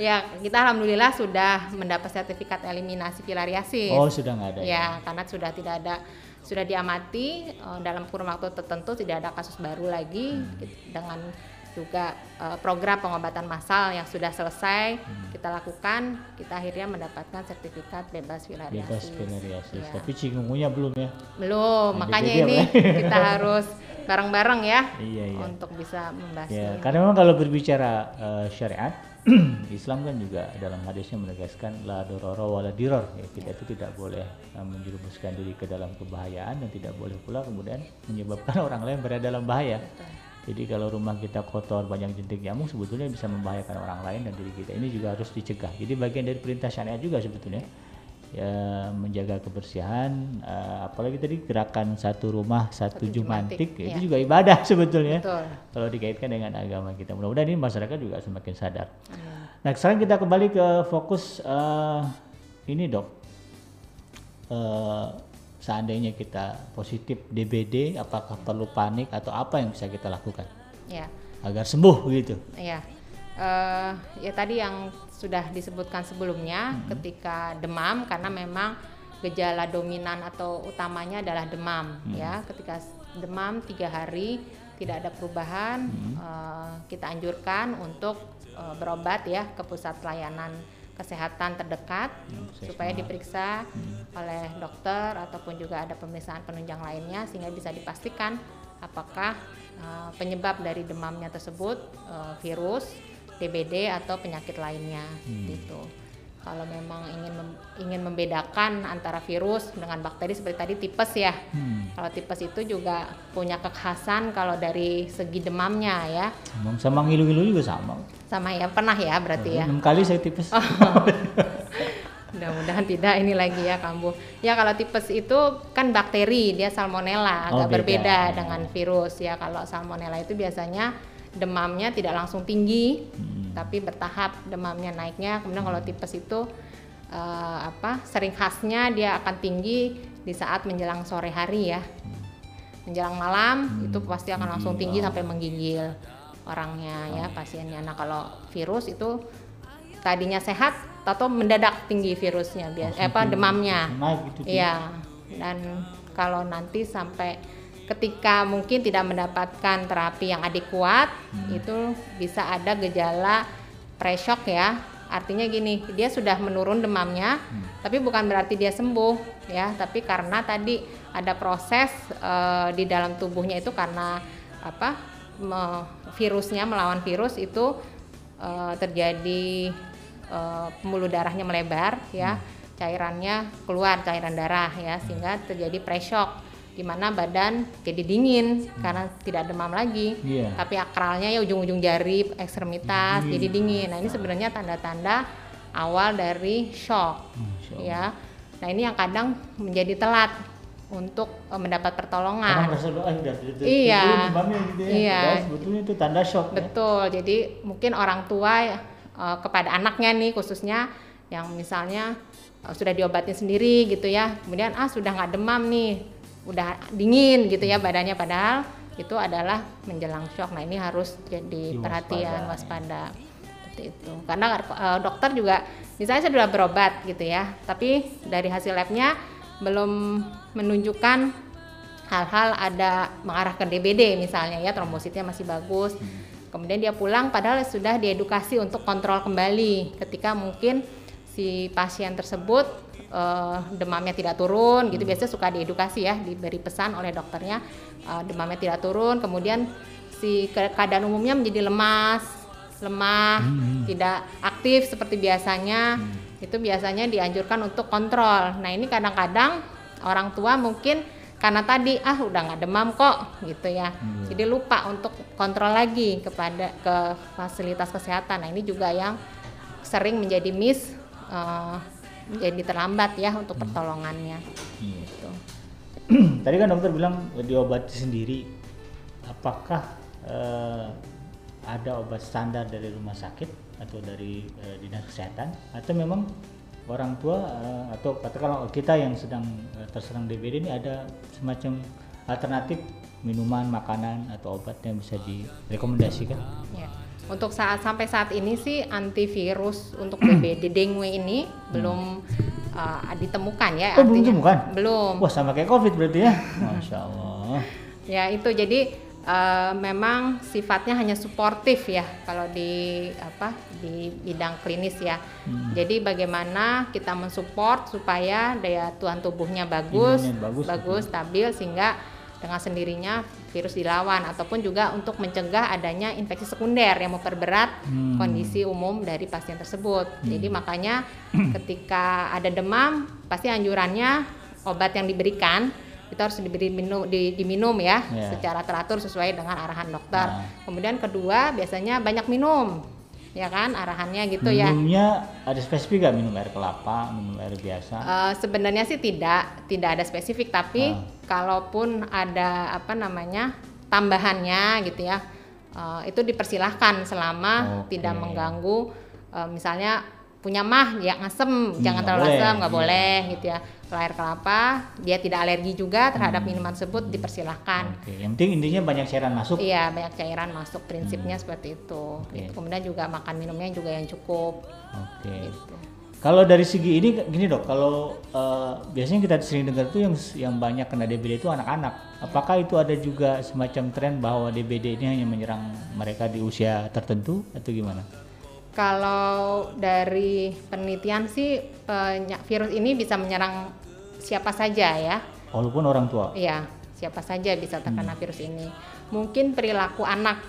ya kita alhamdulillah sudah mendapat sertifikat eliminasi filariasis. Oh sudah nggak ada. Ya, ya karena sudah tidak ada sudah diamati uh, dalam kurun waktu tertentu tidak ada kasus baru lagi hmm. dengan juga uh, program pengobatan massal yang sudah selesai hmm. kita lakukan, kita akhirnya mendapatkan sertifikat bebas filariasis. Bebas filariasis. Ya. Tapi cikungunya belum ya? Belum, nah, makanya ini kita harus bareng-bareng ya iya, iya. untuk bisa membahas. Ya, karena memang kalau berbicara uh, syariat, Islam kan juga dalam hadisnya menegaskan la dororo wala diror ya, kita ya. itu tidak boleh uh, menjerumuskan diri ke dalam kebahayaan dan tidak boleh pula kemudian menyebabkan orang lain berada dalam bahaya. Betul. Jadi kalau rumah kita kotor banyak jentik nyamuk sebetulnya bisa membahayakan orang lain dan diri kita. Ini juga harus dicegah. Jadi bagian dari perintah syariat juga sebetulnya ya menjaga kebersihan uh, apalagi tadi gerakan satu rumah satu, satu jumantik, ya. itu juga ibadah sebetulnya Betul. kalau dikaitkan dengan agama kita mudah-mudahan ini masyarakat juga semakin sadar hmm. nah sekarang kita kembali ke fokus uh, ini dok uh, seandainya kita positif DBD apakah perlu panik atau apa yang bisa kita lakukan ya. agar sembuh gitu ya uh, ya tadi yang sudah disebutkan sebelumnya hmm. ketika demam karena memang gejala dominan atau utamanya adalah demam hmm. ya ketika demam tiga hari tidak ada perubahan hmm. uh, kita anjurkan untuk uh, berobat ya ke pusat pelayanan kesehatan terdekat hmm, supaya diperiksa hmm. oleh dokter ataupun juga ada pemeriksaan penunjang lainnya sehingga bisa dipastikan apakah uh, penyebab dari demamnya tersebut uh, virus DBD atau penyakit lainnya hmm. gitu. Kalau memang ingin mem ingin membedakan antara virus dengan bakteri seperti tadi tipes ya. Hmm. Kalau tipes itu juga punya kekhasan kalau dari segi demamnya ya. Demam sama ngilu-ngilu juga sama. Sama ya, pernah ya berarti ya. Enam kali saya tipes. Oh. Mudah-mudahan tidak ini lagi ya kambuh. Ya kalau tipes itu kan bakteri, dia salmonella, agak oh, berbeda dengan virus ya. Kalau salmonella itu biasanya demamnya tidak langsung tinggi hmm. tapi bertahap demamnya naiknya. Kemudian kalau tipes itu uh, apa sering khasnya dia akan tinggi di saat menjelang sore hari ya. Menjelang malam hmm. itu pasti akan langsung tinggi sampai menggigil orangnya ya pasiennya. Nah kalau virus itu tadinya sehat atau mendadak tinggi virusnya biasa eh, apa demamnya. Gitu, iya dan kalau nanti sampai ketika mungkin tidak mendapatkan terapi yang adekuat hmm. itu bisa ada gejala pre-shock ya artinya gini dia sudah menurun demamnya hmm. tapi bukan berarti dia sembuh ya tapi karena tadi ada proses uh, di dalam tubuhnya itu karena apa me, virusnya melawan virus itu uh, terjadi uh, pembuluh darahnya melebar ya hmm. cairannya keluar cairan darah ya sehingga terjadi pre-shock di mana badan jadi dingin hmm. karena tidak demam lagi yeah. tapi akralnya ya ujung-ujung jari ekstremitas hmm. jadi dingin nah ini sebenarnya tanda-tanda awal dari shock hmm, ya nah ini yang kadang menjadi telat untuk uh, mendapat pertolongan. Karena doa sudah iya, gitu ya. Iya. sebetulnya itu tanda shock. Ya. Betul. Ya? Jadi mungkin orang tua uh, kepada anaknya nih khususnya yang misalnya uh, sudah diobatin sendiri gitu ya. Kemudian ah sudah nggak demam nih udah dingin gitu ya badannya padahal itu adalah menjelang shock. Nah, ini harus jadi perhatian waspada seperti itu. Karena uh, dokter juga misalnya saya sudah berobat gitu ya, tapi dari hasil labnya belum menunjukkan hal-hal ada mengarah ke DBD misalnya ya trombositnya masih bagus. Hmm. Kemudian dia pulang padahal sudah diedukasi untuk kontrol kembali ketika mungkin si pasien tersebut uh, demamnya tidak turun gitu hmm. biasanya suka diedukasi ya diberi pesan oleh dokternya uh, demamnya tidak turun kemudian si keadaan umumnya menjadi lemas lemah hmm. tidak aktif seperti biasanya hmm. itu biasanya dianjurkan untuk kontrol nah ini kadang-kadang orang tua mungkin karena tadi ah udah nggak demam kok gitu ya hmm. jadi lupa untuk kontrol lagi kepada ke fasilitas kesehatan nah ini juga yang sering menjadi miss uh, jadi terlambat ya untuk hmm. pertolongannya. Hmm. Gitu. Tadi kan dokter bilang diobati sendiri. Apakah uh, ada obat standar dari rumah sakit atau dari uh, dinas kesehatan atau memang orang tua uh, atau katakanlah kita yang sedang uh, terserang DBD ini ada semacam alternatif minuman, makanan atau obat yang bisa direkomendasikan? Ya untuk saat sampai saat ini sih antivirus untuk DBD dengue ini hmm. belum uh, ditemukan ya. Oh, belum ditemukan? Belum. Wah sama kayak COVID berarti ya. Masya Allah. ya itu jadi uh, memang sifatnya hanya suportif ya kalau di apa di bidang klinis ya. Hmm. Jadi bagaimana kita mensupport supaya daya tuan tubuhnya bagus, bagus, bagus stabil sehingga dengan sendirinya virus dilawan ataupun juga untuk mencegah adanya infeksi sekunder yang memperberat hmm. kondisi umum dari pasien tersebut. Hmm. Jadi makanya ketika ada demam pasti anjurannya obat yang diberikan itu harus diberi minum di, diminum ya yeah. secara teratur sesuai dengan arahan dokter. Nah. Kemudian kedua biasanya banyak minum ya kan arahannya gitu Minumnya ya. Minumnya ada spesifik gak minum air kelapa, minum air biasa? Uh, sebenarnya sih tidak, tidak ada spesifik tapi uh. kalaupun ada apa namanya tambahannya gitu ya, uh, itu dipersilahkan selama okay. tidak mengganggu uh, misalnya punya mah ya ngasem hmm, jangan terlalu asam nggak iya. boleh gitu ya kalau air kelapa dia tidak alergi juga terhadap hmm. minuman tersebut dipersilahkan Oke. yang penting intinya banyak cairan masuk iya banyak cairan masuk prinsipnya hmm. seperti itu Oke. Gitu. kemudian juga makan minumnya juga yang cukup Oke. Gitu. Kalau dari segi ini gini dok, kalau uh, biasanya kita sering dengar tuh yang yang banyak kena DBD itu anak-anak. Ya. Apakah itu ada juga semacam tren bahwa DBD ini hanya menyerang mereka di usia tertentu atau gimana? Kalau dari penelitian sih virus ini bisa menyerang siapa saja ya. Walaupun orang tua. Iya, siapa saja bisa terkena hmm. virus ini. Mungkin perilaku anak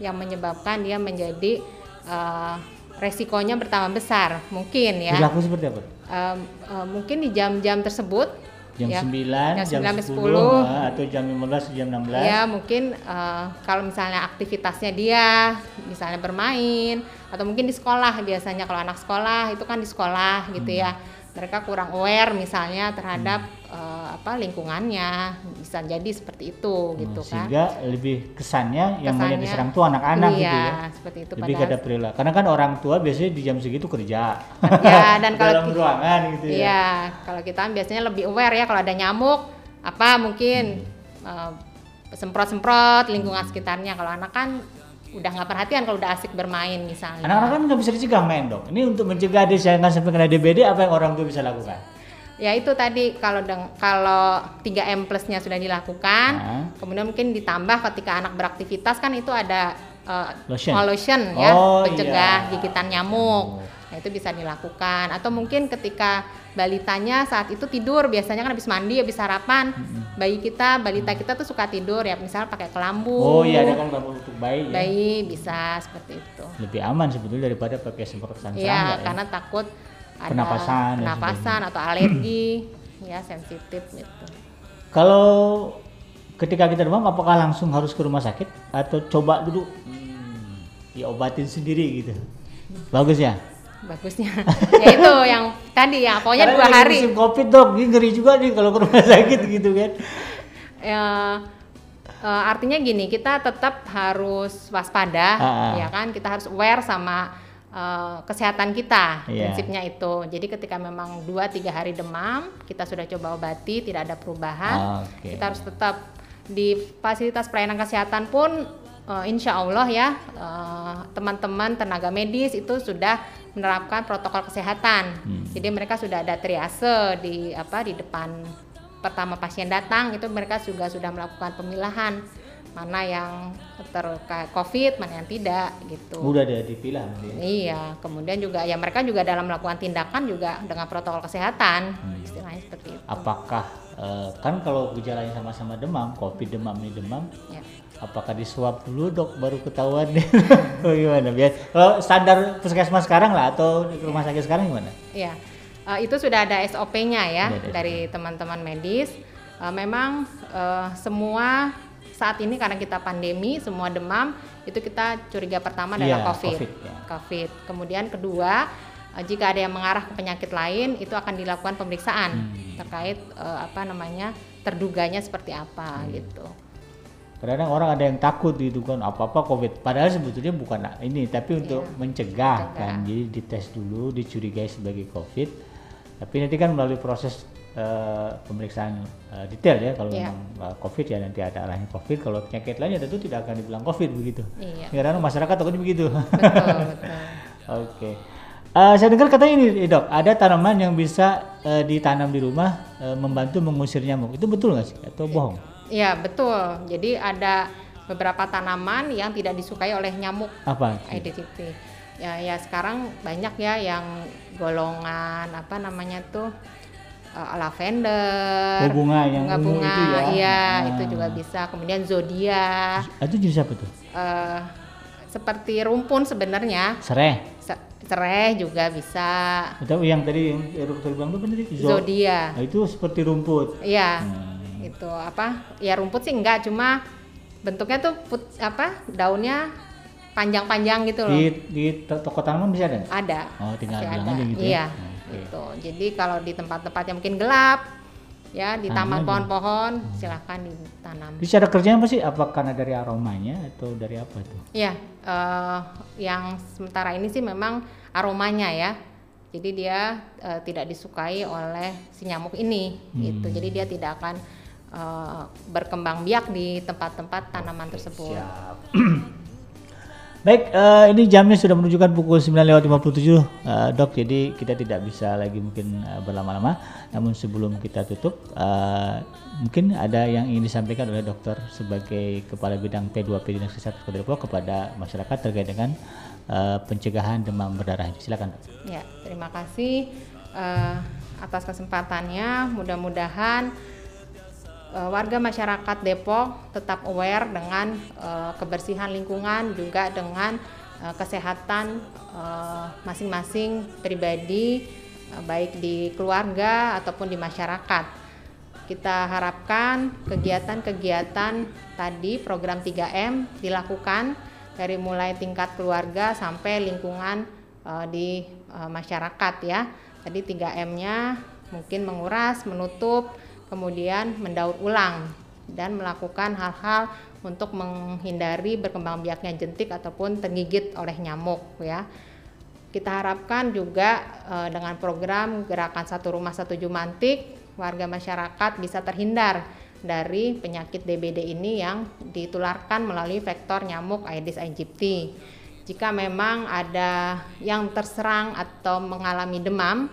yang menyebabkan dia menjadi uh, resikonya bertambah besar, mungkin ya. Perilaku seperti apa? Uh, uh, mungkin di jam-jam tersebut jam ya, 9, jam, jam 10, 10 atau jam 15, jam 16. Ya, mungkin uh, kalau misalnya aktivitasnya dia misalnya bermain atau mungkin di sekolah biasanya kalau anak sekolah itu kan di sekolah gitu ya. hmm. ya mereka kurang aware misalnya terhadap hmm. Uh, apa lingkungannya bisa jadi seperti itu hmm, gitu kan sehingga lebih kesannya, kesannya yang banyak diserang tuh anak-anak iya, gitu ya seperti itu lebih kada perilaku karena kan orang tua biasanya di jam segitu kerja ya dan kalau dalam ruangan gitu ya iya kalau kita biasanya lebih aware ya kalau ada nyamuk apa mungkin hmm. uh, semprot-semprot lingkungan hmm. sekitarnya kalau anak kan udah nggak perhatian kalau udah asik bermain misalnya. Anak-anak kan nggak bisa dicegah main dong. Ini untuk mencegah dia jangan sampai kena DBD apa yang orang tua bisa lakukan? Ya itu tadi kalau deng kalau 3M plusnya sudah dilakukan, nah. kemudian mungkin ditambah ketika anak beraktivitas kan itu ada uh, lotion, lotion ya oh, pencegah iya. gigitan nyamuk. Oh. Nah, itu bisa dilakukan atau mungkin ketika balitanya saat itu tidur biasanya kan habis mandi habis sarapan hmm. bayi kita balita kita tuh suka tidur ya misal pakai kelambu oh iya ada kan kelambu untuk bayi bayi ya? bisa seperti itu lebih aman sebetulnya daripada pakai semprotan ya, karena ya? takut ada penapasan penapasan atau alergi ya sensitif gitu. Kalau ketika kita demam apakah langsung harus ke rumah sakit atau coba dulu? Hmm, diobatin sendiri gitu. Bagus ya? Bagusnya. Ya itu yang tadi ya pokoknya Karena dua hari. musim covid dok ini ngeri juga nih kalau ke rumah sakit gitu kan. Ya uh, artinya gini kita tetap harus waspada ah, ah. ya kan? Kita harus aware sama uh, kesehatan kita yeah. prinsipnya itu jadi ketika memang dua tiga hari demam kita sudah coba obati tidak ada perubahan ah, okay. kita harus tetap di fasilitas pelayanan kesehatan pun uh, insya Allah ya teman-teman uh, tenaga medis itu sudah menerapkan protokol kesehatan. Hmm. Jadi mereka sudah ada triase di apa di depan pertama pasien datang itu mereka juga sudah melakukan pemilahan mana yang terkait COVID, mana yang tidak gitu. Udah ada dipilah. Iya, kemudian juga ya mereka juga dalam melakukan tindakan juga dengan protokol kesehatan, hmm. istilahnya seperti itu. Apakah uh, kan kalau gejalanya sama-sama demam, COVID demam ini demam, ya apakah disuap dulu dok baru ketahuan oh, gimana biar kalau standar puskesmas sekarang lah atau rumah sakit sekarang gimana? Iya uh, itu sudah ada SOP-nya ya ada dari teman-teman medis. Uh, memang uh, semua saat ini karena kita pandemi semua demam itu kita curiga pertama adalah yeah, COVID. COVID, ya. COVID. Kemudian kedua uh, jika ada yang mengarah ke penyakit lain itu akan dilakukan pemeriksaan hmm. terkait uh, apa namanya terduganya seperti apa hmm. gitu kadang orang ada yang takut gitu kan apa-apa covid padahal sebetulnya bukan ini tapi untuk iya, mencegah, mencegah kan jadi dites dulu dicurigai sebagai covid tapi nanti kan melalui proses uh, pemeriksaan uh, detail ya kalau yeah. memang uh, covid ya nanti ada arahnya covid kalau penyakit lainnya tentu tidak akan dibilang covid begitu iya. karena masyarakat takutnya begitu oke okay. uh, saya dengar katanya ini dok ada tanaman yang bisa uh, ditanam di rumah uh, membantu mengusir nyamuk itu betul nggak sih atau bohong Iya betul. Jadi ada beberapa tanaman yang tidak disukai oleh nyamuk Apa? Aegypti. Ya, ya sekarang banyak ya yang golongan apa namanya tuh uh, lavender, Oh, bunga yang bunga bunga, itu ya? iya Ah. itu juga bisa. Kemudian zodia, Ah, Itu jenis apa tuh? eh, seperti rumpun sebenarnya, Serai. Se- serai juga bisa. Atau yang tadi yang dokter bilang itu benar Zo- Zodia, Nah, itu seperti rumput. iya Hmm. itu apa? Ya rumput sih enggak, cuma bentuknya tuh put, apa daunnya panjang-panjang gitu loh. Di di to- toko tanaman bisa ada? Ada. Oh, tinggal bilang aja gitu ya? Iya. Oke. Gitu. Jadi kalau di tempat-tempat yang mungkin gelap, ya di taman pohon-pohon, silahkan ditanam. Jadi cara kerjanya apa sih? Apa karena dari aromanya atau dari apa tuh? Iya, eh, yang sementara ini sih memang aromanya ya. Jadi dia eh, tidak disukai oleh si nyamuk ini, gitu. Hmm. Jadi dia tidak akan eh, berkembang biak di tempat-tempat tanaman tersebut. Siap. Baik, eh, ini jamnya sudah menunjukkan pukul 9 lewat 57 eh, dok, jadi kita tidak bisa lagi mungkin eh, berlama-lama. Namun sebelum kita tutup, eh, mungkin ada yang ingin disampaikan oleh dokter sebagai kepala bidang P2P Dinas Kesehatan Kota Depok kepada masyarakat terkait dengan eh, pencegahan demam berdarah. Silakan dok. Ya, terima kasih eh, atas kesempatannya. Mudah-mudahan eh, warga masyarakat Depok tetap aware dengan eh, kebersihan lingkungan juga dengan eh, kesehatan eh, masing-masing pribadi eh, baik di keluarga ataupun di masyarakat. Kita harapkan kegiatan-kegiatan tadi program 3M dilakukan dari mulai tingkat keluarga sampai lingkungan eh, di eh, masyarakat ya. Tadi 3M-nya mungkin menguras, menutup, kemudian mendaur ulang dan melakukan hal-hal untuk menghindari berkembang biaknya jentik ataupun tergigit oleh nyamuk ya. Kita harapkan juga eh, dengan program gerakan satu rumah satu jumantik warga masyarakat bisa terhindar dari penyakit DBD ini yang ditularkan melalui vektor nyamuk Aedes aegypti. Jika memang ada yang terserang atau mengalami demam,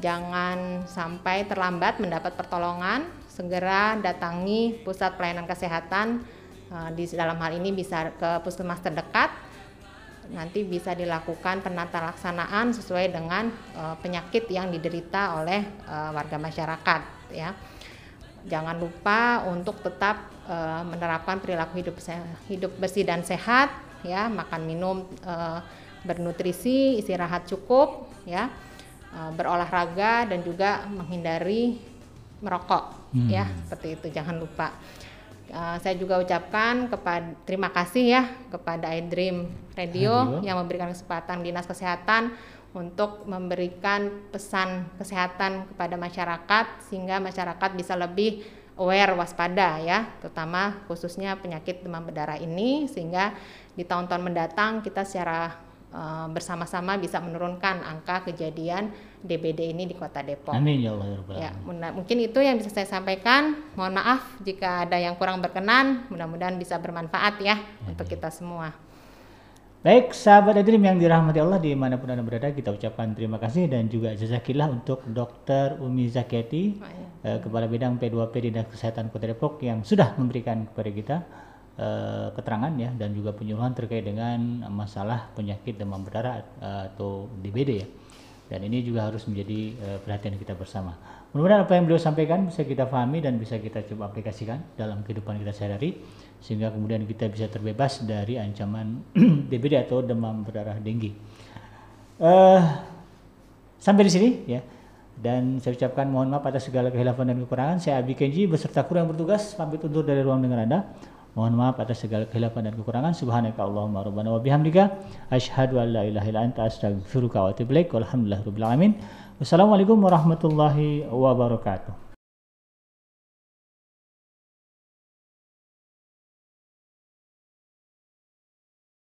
jangan sampai terlambat mendapat pertolongan, segera datangi pusat pelayanan kesehatan eh, di dalam hal ini bisa ke puskesmas terdekat nanti bisa dilakukan penata laksanaan sesuai dengan eh, penyakit yang diderita oleh eh, warga masyarakat ya. Jangan lupa untuk tetap menerapkan perilaku hidup hidup bersih dan sehat ya, makan minum bernutrisi, istirahat cukup ya. Eh, berolahraga dan juga menghindari merokok Hmm. ya, seperti itu jangan lupa. Uh, saya juga ucapkan kepada terima kasih ya kepada iDream Radio, Radio. yang memberikan kesempatan dinas kesehatan untuk memberikan pesan kesehatan kepada masyarakat sehingga masyarakat bisa lebih aware waspada ya terutama khususnya penyakit demam berdarah ini sehingga di tahun-tahun mendatang kita secara bersama-sama bisa menurunkan angka kejadian DBD ini di Kota Depok. Amin ya Allah ya Rabbal Ya, mungkin itu yang bisa saya sampaikan. Mohon maaf jika ada yang kurang berkenan. Mudah-mudahan bisa bermanfaat ya untuk kita semua. Baik, sahabat Adrim yang dirahmati Allah di mana pun anda berada, kita ucapkan terima kasih dan juga jazakillah untuk Dr. Umi Zakiati, eh, Kepala Bidang P2P Dinas Kesehatan Kota Depok yang sudah memberikan kepada kita eh, keterangan ya dan juga penyuluhan terkait dengan masalah penyakit demam berdarah eh, atau DBD ya. Dan ini juga harus menjadi eh, perhatian kita bersama. Mudah-mudahan apa yang beliau sampaikan bisa kita pahami dan bisa kita coba aplikasikan dalam kehidupan kita sehari-hari sehingga kemudian kita bisa terbebas dari ancaman DBD atau demam berdarah denggi. Eh, sampai di sini ya. Dan saya ucapkan mohon maaf atas segala kehilafan dan kekurangan. Saya Abi Kenji beserta kru yang bertugas pamit undur dari ruang dengar Anda. Mohon maaf atas segala kehilafan dan kekurangan. Subhanaka Allahumma rabbana wa bihamdika asyhadu an la ilaha illa anta astaghfiruka wa atubu ilaik. Walhamdulillahirabbil alamin. Wassalamualaikum warahmatullahi wabarakatuh.